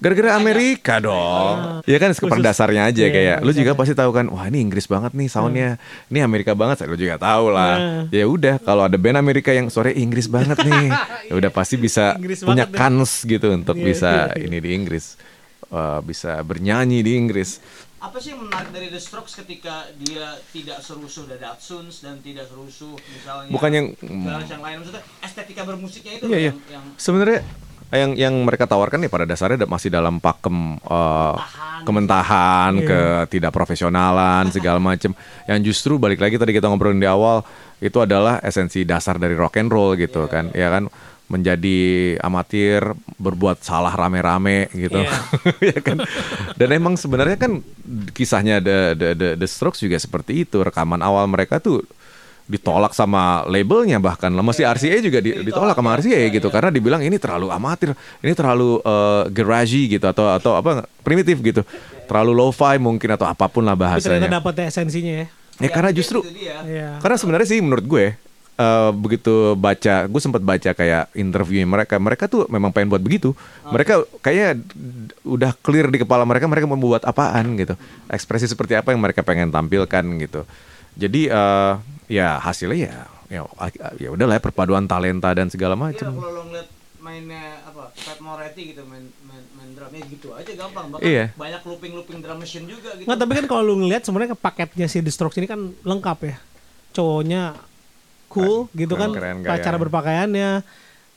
gara-gara Amerika dong. Ya kan pada dasarnya aja Iya, kayak lu khusus. juga pasti tahu kan wah ini Inggris banget nih soundnya. Ini Amerika banget lu juga tahu lah. Ya udah kalau ada band Amerika yang sore Inggris banget nih. Ya udah pasti bisa Inggris punya banget deh. kans gitu untuk Iya, bisa iya, iya. ini di Inggris. Eh, bisa bernyanyi di Inggris. Apa sih yang menarik dari The Strokes ketika dia tidak serusuh dari Hudsuns dan tidak serusuh misalnya Bukan yang- yang lain? Maksudnya estetika bermusiknya itu Iya iya. yang, yang Sebenarnya yang yang mereka tawarkan ya pada dasarnya da- masih dalam pakem eh, kementahan, ke tidak profesionalan segala macam. Yang justru balik lagi tadi kita ngobrolin di awal itu adalah esensi dasar dari rock and roll gitu kan, ya kan? Menjadi amatir berbuat salah rame-rame gitu. Ya kan? Dan emang sebenarnya kan kisahnya the, the, the, The Strokes juga seperti itu rekaman awal mereka tuh ditolak sama labelnya bahkan lah masih RCA juga di- ditolak sama RCA gitu karena dibilang ini terlalu amatir ini terlalu eh, garagey gitu atau atau apa primitif gitu terlalu lo-fi mungkin atau apa pun lah Tapi ternyata bahasanya dapat ya esensinya ya. ya karena justru. Iya. karena sebenarnya sih menurut gue eh, begitu baca, gue sempat baca kayak interview mereka, mereka tuh memang pengen buat begitu. Mereka kayaknya udah clear di kepala mereka, mereka mau buat apaan gitu, ekspresi seperti apa yang mereka pengen tampilkan gitu. Jadi eh, ya hasilnya ya ya ya udahlah ya, perpaduan talenta dan segala Iya, macam. kalau lo ngeliat mainnya apa Pat Moretti gitu main main, main drumnya gitu aja gampang bahkan Iya. banyak looping looping drum machine juga gitu. Nggak, tapi kan kalau lu ngeliat sebenarnya paketnya si The Strokes ini kan lengkap ya. Cowoknya cool gitu kan, keren cara gayanya. berpakaiannya,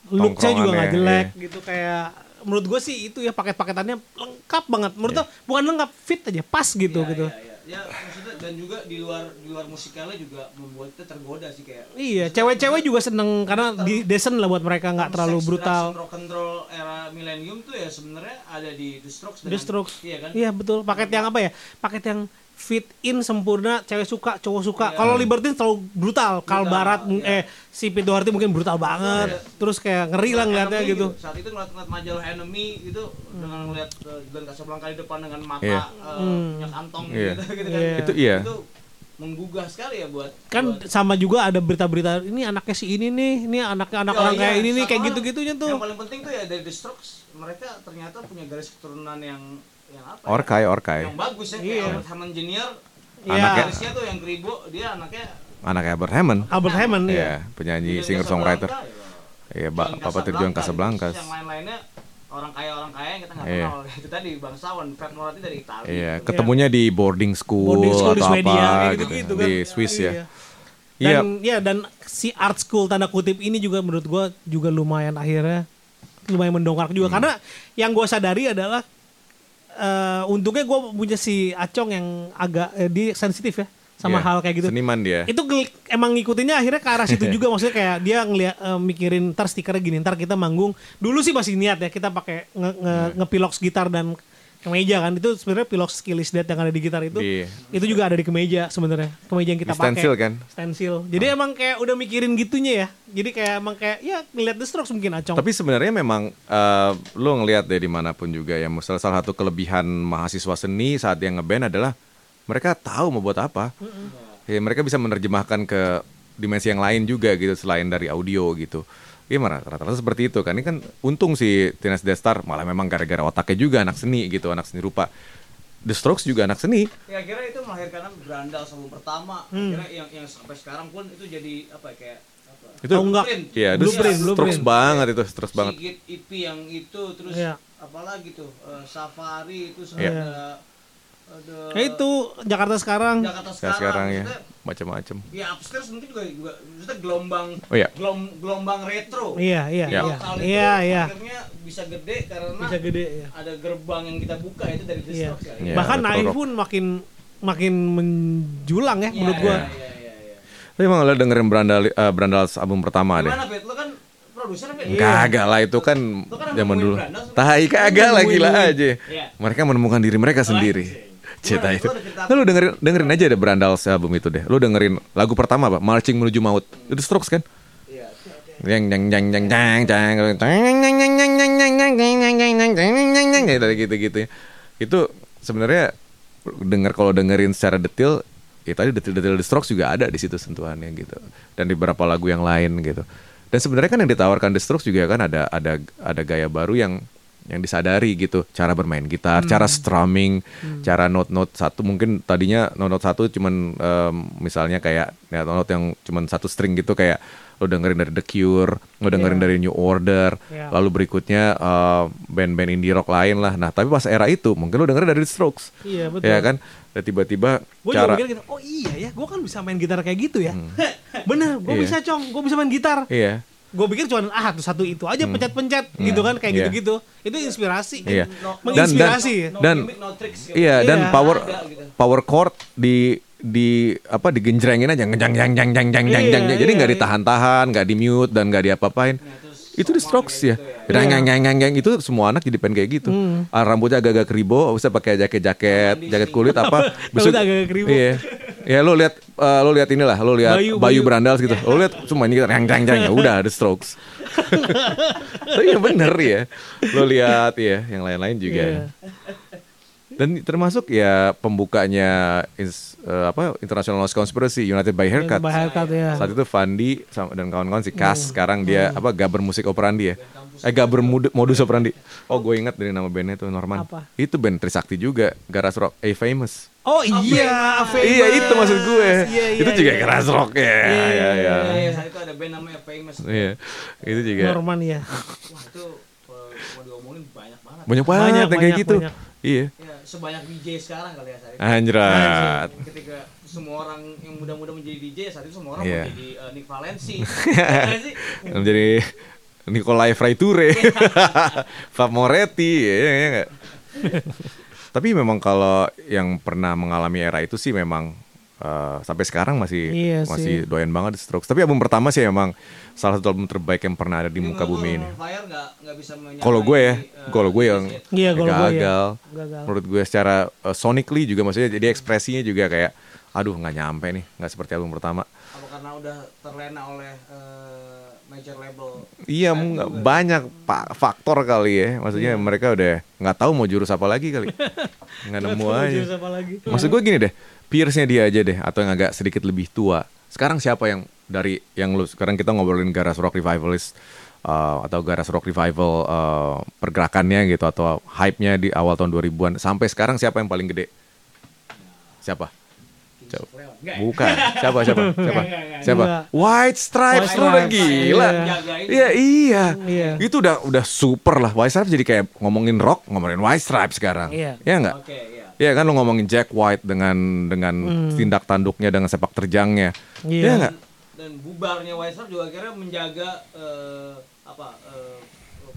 looknya juga nggak jelek iya. gitu kayak menurut gue sih itu ya paket-paketannya lengkap banget. Menurut gue bukan lengkap fit aja pas gitu Iya, gitu. iya, iya. Ya maksudnya dan juga di luar di luar musikalnya juga membuat kita tergoda sih kayak Iya, cewek-cewek juga seneng karena di decent lah buat mereka nggak terlalu Sex, brutal. rock and roll era millennium tuh ya sebenarnya ada di The Strokes The Strokes. Iya kan? Iya betul. Paket yang apa ya? Paket yang fit in sempurna, cewek suka, cowok suka. Iya. Kalau Libertine terlalu brutal. Kal Brutal, Barat iya. eh si Pete Doherty mungkin brutal banget. Terus kayak ngeri lah ngeliatnya Enemy gitu. Saat itu ngeliat-ngeliat majalah Enemy itu dengan ngeliat uh, Glenn Casablanca di depan dengan mata Iya. uh, punya kantong Iya. gitu, gitu kan. Iya. Itu iya. Itu menggugah sekali ya buat kan buat- sama juga ada berita-berita ini anaknya si ini nih, ini anaknya anak Oh, orang iya, kayak ini nih kayak gitu-gitunya tuh. Yang paling penting tuh ya dari The Strokes mereka ternyata punya garis keturunan yang yang apa? ya? Orkai, Orkai. Yang bagus ya kayak Iya. Albert Hammond Jr. Iya. Anaknya- tuh yang keribo dia anaknya Anak Albert Hammond. Albert Hammond ya. Iya, penyanyi Julian singer songwriter. Casablanca, ya. Iya, ba- papa terjuang Casablanca. Yang lain-lainnya orang kaya orang kaya yang kita nggak Iya. kenal itu tadi bangsawan Fred Moratti dari Italia Iya, ketemunya di boarding school, Boarding school di atau Swedia apa kayak gitu, gitu-gitu kan. di Swiss ya. Iya. Iya, Dan ya dan si art school tanda kutip ini juga menurut gua juga lumayan akhirnya lumayan mendongkrak juga Hmm. karena yang gua sadari adalah eh untungnya gua punya si Acong yang agak eh, dia sensitif ya sama Iya, hal kayak gitu. Seniman dia. Itu emang ngikutinnya akhirnya ke arah situ juga maksudnya kayak dia ngeliat eh, mikirin ntar stikernya gini ntar kita manggung dulu sih masih niat ya kita pakai nge, nge, Iya. ngepilox gitar dan kemeja kan itu sebenarnya pilox skillis that yang ada di gitar itu Di- itu juga ada di kemeja sebenarnya kemeja yang kita pakai. stensil kan? stensil jadi emang kayak udah mikirin gitunya ya. Jadi kayak emang kayak ya ngeliat The Strokes mungkin acong. Tapi sebenarnya memang eh, lo ngelihat deh di mana pun juga ya, salah salah satu kelebihan mahasiswa seni saat dia ngeband adalah mereka tahu mau buat apa. Ya, mereka bisa menerjemahkan ke dimensi yang lain juga gitu selain dari audio gitu. Iya rata-rata seperti itu kan. Ini kan untung si Teenage Death Star malah memang gara-gara otaknya juga anak seni gitu, anak seni rupa. The Strokes juga anak seni. ya akhirnya itu melahirkan Brandal sebelum pertama Hmm. akhirnya yang yang sampai sekarang pun itu jadi apa ya, kayak apa Itu Oh, enggak. Iya, The Strokes blueprint. banget itu, Strokes banget. Sigit IP yang itu terus Iya. apalagi tuh eh, Safari itu Iya. ada ada Ya itu Jakarta sekarang Jakarta Sekarang, sekarang, sekarang ya, macam-macam. ya upstairs mungkin juga juga maksudnya gelombang Oh, iya. gelom, gelombang retro iya iya Iya. iya iya iya akhirnya bisa gede karena bisa gede ya ada gerbang yang kita buka itu dari The Iya. Ya. Iya, bahkan pun makin makin menjulang ya Iya, menurut gua iya, iya, iya, iya. Tapi emang lo dengerin Brandal eh, Brandals album pertama deh. Gimana Pet? Lo kan produser Pet? Kagak lah itu kan Lu kan zaman dulu. Tai kagak lah gila aja. Iya. Mereka menemukan diri mereka sendiri. Gimana? itu. Lu cerita dengerin dengerin aja deh Brandals album itu deh. Lu dengerin lagu pertama apa? Marching menuju maut. Itu Strokes kan? Iya. Yang yang yang yang yang yang yang dari gitu-gitu. Itu sebenarnya denger kalau dengerin secara detail ya tadi detail-detail The Strokes juga ada di situ sentuhannya gitu dan di beberapa lagu yang lain gitu dan sebenarnya kan yang ditawarkan The Strokes juga kan ada ada ada gaya baru yang yang disadari gitu. Cara bermain gitar cara strumming cara note-note satu. Mungkin tadinya note-note satu cuman em, misalnya kayak ya, note yang cuman satu string gitu kayak lo dengerin dari The Cure lo dengerin dari New Order Iya. lalu berikutnya eh, band-band indie rock lain lah. Nah tapi pas era itu mungkin lo dengerin dari The Strokes. Iya betul. Ya kan? Dan tiba-tiba gue juga cara mikir gitu, oh iya ya gue kan bisa main gitar kayak gitu ya. Bener gue Iya. bisa cong. Gue bisa main gitar. Iya gue pikir cuma ah satu satu itu aja pencet-pencet gitu kan kayak Iya. gitu-gitu itu inspirasi Iya. No- menginspirasi ya. no dan gimmick, no tricks gitu. iya dan Iya. power Ada gitu. power chord di di apa digenjrengin aja ngejang jang jang jang jang jang jang jadi iya, nggak iya. ditahan-tahan nggak di mute dan nggak diapa-apain terus itu di strokes ya jang. itu semua anak jadi pengen kayak gitu Hmm. Ah, rambutnya agak-agak keribo bisa pakai jaket-jaket jaket kulit apa Rambutnya agak-agak keribo. iya ya lo lihat eh, lo lihat inilah lo lihat Bayu, Bayu, Bayu. Brandals gitu lo lihat cuma ini jang jang jang ya udah the strokes tapi ya bener ya lo lihat ya yang lain-lain juga Iya. Dan termasuk ya pembukanya ins- eh, apa International Lost Conspiracy United by Haircut. By Haircut, ya. Saat itu Fandi sama- dan kawan-kawan si Kas Hmm. sekarang dia apa Gaber Musik Operandi ya. Eh Gaber Modus Operandi. Oh gue ingat dari nama bandnya itu Norman. Apa? Itu band Trisakti juga, Garas Rock, A Famous. oh iya Famous. Iya itu maksud gue. Iya, iya, itu juga iya. Garas Rock ya. Iya, Iya iya, iya. Iya, saat itu ada band namanya Famous. Iya. Itu juga Norman ya Wah, itu mau diomongin banyak banget. banyak banget Banyak, yang kayak banyak, gitu. banyak. Iya. Ya, sebanyak DJ sekarang kali ya saat itu. Anjrat. Ketika semua orang yang muda-muda menjadi DJ saat itu semua orang Iya. mau jadi eh, Nick Valenci. Iya? Menjadi Nikolai Fraiture, Fab Moretti, ya, ya, nggak? Tapi memang kalau yang pernah mengalami era itu sih memang eh, sampai sekarang masih Iya masih sih. doyan banget Strokes. Tapi album pertama sih memang salah satu album terbaik yang pernah ada di Jadi muka bumi ini. Kalau gue ya, eh, kalau gue yang. Iya, kalau gue ya. gagal. Gagal. Menurut gue secara eh, sonically juga maksudnya jadi ekspresinya juga kayak aduh nggak nyampe nih, nggak seperti album pertama. Apa karena udah terlena oleh eh, major label? Iya, Saat nggak juga. banyak pak faktor kali ya. Maksudnya mereka udah nggak tahu mau jurus apa lagi kali. Nggak nemu Iya. Aja. jurus apa lagi. Maksud gue gini deh, peersnya dia aja deh atau yang agak sedikit lebih tua. Sekarang siapa yang dari yang lu sekarang kita ngobrolin garage rock revivalist uh, atau garage rock revival uh, pergerakannya gitu atau hype-nya di awal tahun 2000-an sampai sekarang siapa yang paling gede? Siapa? Coba. Bukan. Siapa siapa? Siapa? Siapa? White Stripes lu udah Stripes. gila. Iya. Iya, iya. Iya. Itu udah udah super lah. White Stripes jadi kayak ngomongin rock, ngomongin White Stripes sekarang. Iya. Iya enggak? Oke, iya. Iya kan lu ngomongin Jack White dengan dengan tindak tanduknya dengan sepak terjangnya. Hmm. Iya. Iya enggak? Dan bubarnya Stripes juga akhirnya menjaga eh, apa eh,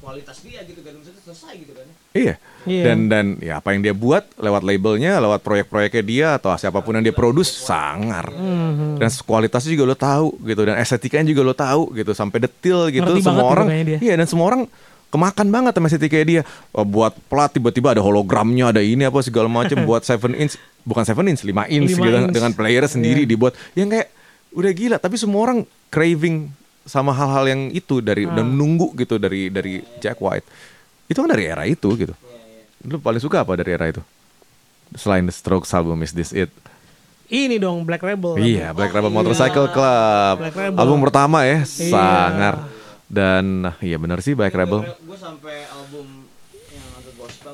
kualitas dia gitu kan maksudnya selesai gitu kan. Iya. Iya. Dan dan ya apa yang dia buat lewat labelnya, lewat proyek-proyeknya dia atau siapa pun yang dia produce sangar. Hmm. Dan kualitasnya juga lo tahu gitu dan estetikanya juga lo tahu gitu sampai detil gitu Ngerti semua orang. Iya dan semua orang kemakan banget sama estetikanya dia. Oh, buat plat tiba-tiba ada hologramnya, ada ini apa segala macam buat 7 inch bukan 7 inch, 5 inch 5 gitu inch. dengan player sendiri Iya. dibuat yang kayak udah gila tapi semua orang craving sama hal-hal yang itu dari Ah. dan menunggu gitu dari dari Jack White. Itu kan dari era itu gitu. Lu paling suka apa dari era itu? Selain The Strokes album Is This It? Ini dong Black Rebel. Iya, Black Rebel Motorcycle Club. Black Rebel. Album pertama ya, Iya. sangar. Dan iya benar sih Black Rebel. Gue sampai album yang ada gospel?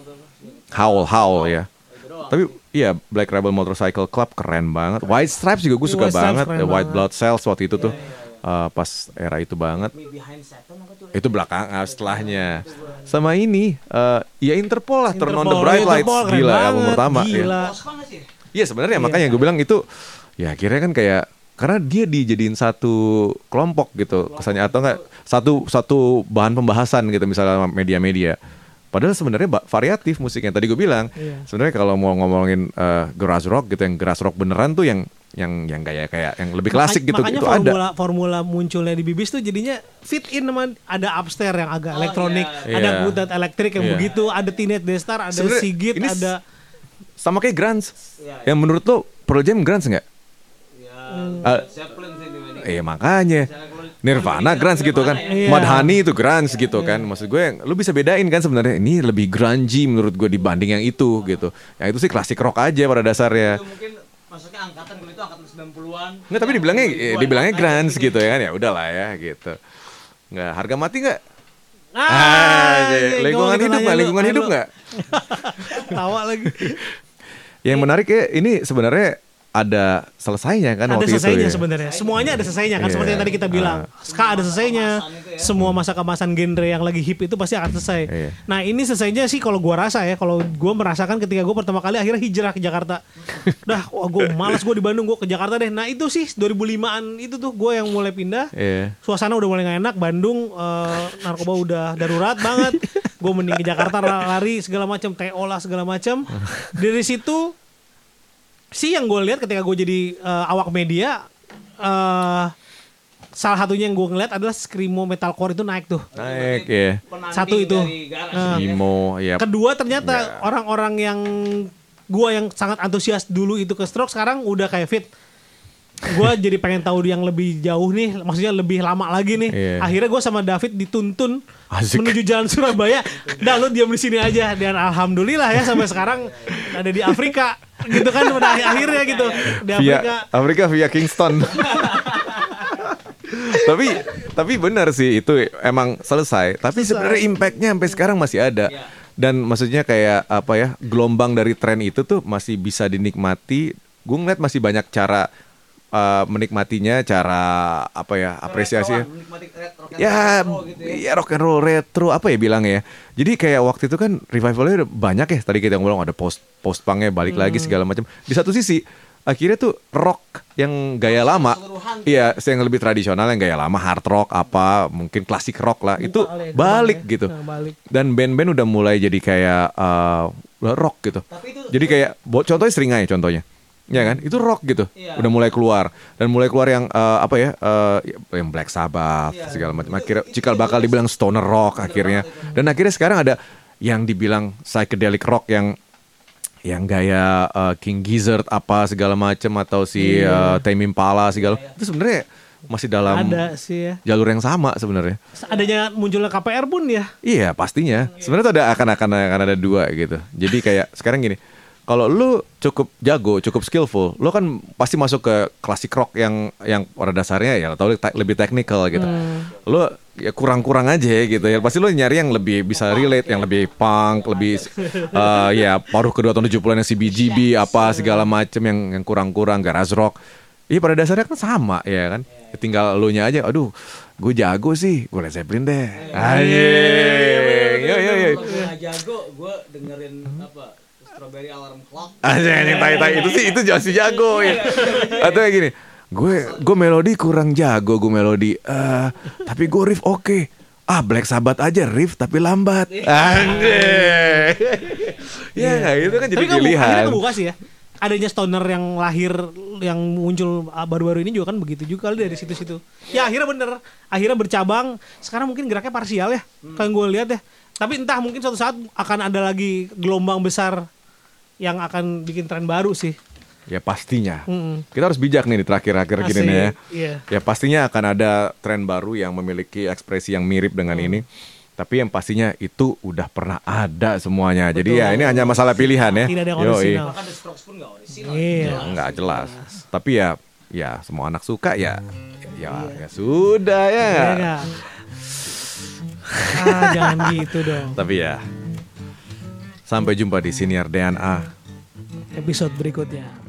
Howl Howl ya. Itu doang. Tapi iya Black Rebel Motorcycle Club keren banget. White Stripes juga gue suka White banget. The White banget. Blood Cells waktu itu tuh. eh, pas era itu banget. Itu belakang ah, setelahnya. Sama ini eh, ya Interpol lah Turn on the Interpol, Bright Lights. Interpol Gila album pertama. ya. Gila. Sih? Iya sebenarnya Iya. makanya gue bilang itu ya akhirnya kan kayak karena dia dijadiin satu kelompok gitu kesannya atau enggak satu satu bahan pembahasan gitu misalnya media-media. Padahal sebenarnya variatif musiknya. Tadi gue bilang Iya. sebenarnya kalau mau ngomongin eh, garage rock gitu yang garage rock beneran tuh yang yang yang kayak kayak yang lebih klasik gitu Makanya itu formula, ada. formula munculnya di Bibis tuh jadinya fit in sama ada upstairs yang agak Oh, elektronik, iya, ada iya. Gutat elektrik yang Iya. begitu, ada Teenage Destar, ada Sebenarnya Sigit, ada Sama kayak grunge. Iya, Yang menurut lo Pearl Jam grunge nggak? Ya, sih dibanding. Iya makanya Nirvana grunge gitu kan Iya. Mudhoney itu grunge gitu kan Maksud gue lu bisa bedain kan sebenarnya Ini lebih grungy menurut gue dibanding yang itu gitu Yang itu sih klasik rock aja pada dasarnya Itu mungkin masuknya angkatan itu angkatan 90-an. Nggak tapi dibilangnya eh, 2000-an. dibilangnya grunge gitu. ya kan Ya udahlah ya gitu Nggak harga mati nggak? Ah, Ah, iya, lingkungan gua hidup nggak? lu, Lingkungan hidup nggak? Tawa lagi. Yang menarik ya ini sebenarnya ada selesainya kan ada waktu itu selesainya ya. sebenarnya. Semuanya ada selesainya kan Iya. seperti yang tadi kita bilang. Ska ada selesainya. Ya. Semua masa kemasan genre yang lagi hip itu pasti akan selesai. Iya. Nah, ini selesainya sih kalau gua rasa ya, kalau gua merasakan ketika gua pertama kali akhirnya hijrah ke Jakarta. Dah, wah gua malas gua di Bandung, gua ke Jakarta deh. Nah, itu sih 2005-an itu tuh gua yang mulai pindah. Iya. Suasana udah mulai gak enak, Bandung eh, narkoba udah darurat banget. Gue mending ke Jakarta lari segala macam, TO lah segala macam. Dari situ sih yang gue lihat ketika gue jadi eh, awak media eh salah satunya yang gue ngeliat adalah screamo metalcore itu naik tuh. Naik ya. Satu itu. ya. Imo ya. Kedua ternyata Ya. orang-orang yang gue yang sangat antusias dulu itu ke stroke sekarang udah kayak fit. Gue jadi pengen tahu yang lebih jauh nih, maksudnya lebih lama lagi nih. Iya. Akhirnya gue sama David dituntun Asik. menuju jalan Surabaya. Dah lu diam di sini aja dan alhamdulillah ya sampai sekarang ada di Afrika gitu kan pada akhir- akhirnya gitu di Afrika. via Afrika via Kingston. tapi tapi benar sih itu emang selesai. Tapi sebenarnya impactnya sampai sekarang masih ada. Iya. Dan maksudnya kayak apa ya gelombang dari tren itu tuh masih bisa dinikmati. Gue ngeliat masih banyak cara uh, menikmatinya, cara apa ya apresiasi. Rock and Ya, roll gitu ya. ya rock and roll retro apa ya bilangnya ya. Jadi kayak waktu itu kan revivalnya banyak ya. Tadi kita ngomong ada post post punknya balik lagi Hmm. segala macam. Di satu sisi akhirnya tuh rock yang gaya lama, keseluruhan. iya yang lebih tradisional yang gaya lama hard rock apa mungkin klasik rock lah itu Kali ya, balik ya. gitu. Nah, balik. Dan band-band udah mulai jadi kayak uh, rock gitu. Itu- Jadi kayak contohnya seringai contohnya. Ya kan? Itu rock gitu. Iya. Udah mulai keluar dan mulai keluar yang eh, apa ya? eh, yang Black Sabbath Iya. segala macam. Akhirnya cikal bakal dibilang stoner rock akhirnya. Dan akhirnya sekarang ada yang dibilang psychedelic rock yang yang gaya eh, King Gizzard apa segala macam atau si eh, Tame Impala segala. Itu sebenarnya masih dalam Ada sih ya. jalur yang sama sebenarnya. Adanya munculnya KPR pun ya. Iya pastinya. Sebenarnya tuh ada akan akan akan ada dua gitu. Jadi kayak sekarang gini, kalau lu cukup jago, cukup skillful, lu kan pasti masuk ke klasik rock yang yang pada dasarnya ya atau lebih teknikal gitu. Lu ya kurang-kurang aja gitu ya. Pasti lu nyari yang lebih bisa relate, yang lebih punk, lebih eh, ya paruh kedua tahun 70-an yang CBGB apa segala macem yang yang kurang-kurang garage rock. Iya pada dasarnya kan sama ya kan. Tinggal lu nya aja, aduh gue jago sih, gue Led Zeppelin deh. Anjing. Yo yo yo. Nggak jago, gue dengerin apa Strawberry Alarm Clock. Anjing anjing tai tai itu sih itu masih jago ya. Atau kayak gini, gue gue melodi kurang jago gue melodi. Eh tapi gue riff oke. Ah Black Sabbath aja riff tapi lambat. Anjing. ya nggak, itu kan jadi Tapi pilihan. kebuka sih ya. Adanya stoner yang lahir yang muncul ah, baru-baru ini juga kan begitu juga kali dari situ-situ. Ya akhirnya bener, akhirnya bercabang. Sekarang mungkin geraknya parsial ya, kan gue lihat ya. Tapi entah mungkin suatu saat akan ada lagi gelombang besar yang akan bikin tren baru sih. Ya pastinya. Mm-mm. Kita harus bijak nih di terakhir-akhir gini nih ya. iya. Ya pastinya akan ada tren baru yang memiliki ekspresi yang mirip dengan Hmm. ini. Tapi yang pastinya itu udah pernah ada semuanya. Jadi ya ini hanya masalah pilihan ya. Tidak ada orisinal. Bahkan The Strokes pun nggak orisinal. Iya. nggak jelas. Tapi ya ya semua anak suka ya ya ya sudah ya. Iya nggak? ah, jangan gitu dong. Tapi ya sampai jumpa di siniar DNA. Episode berikutnya.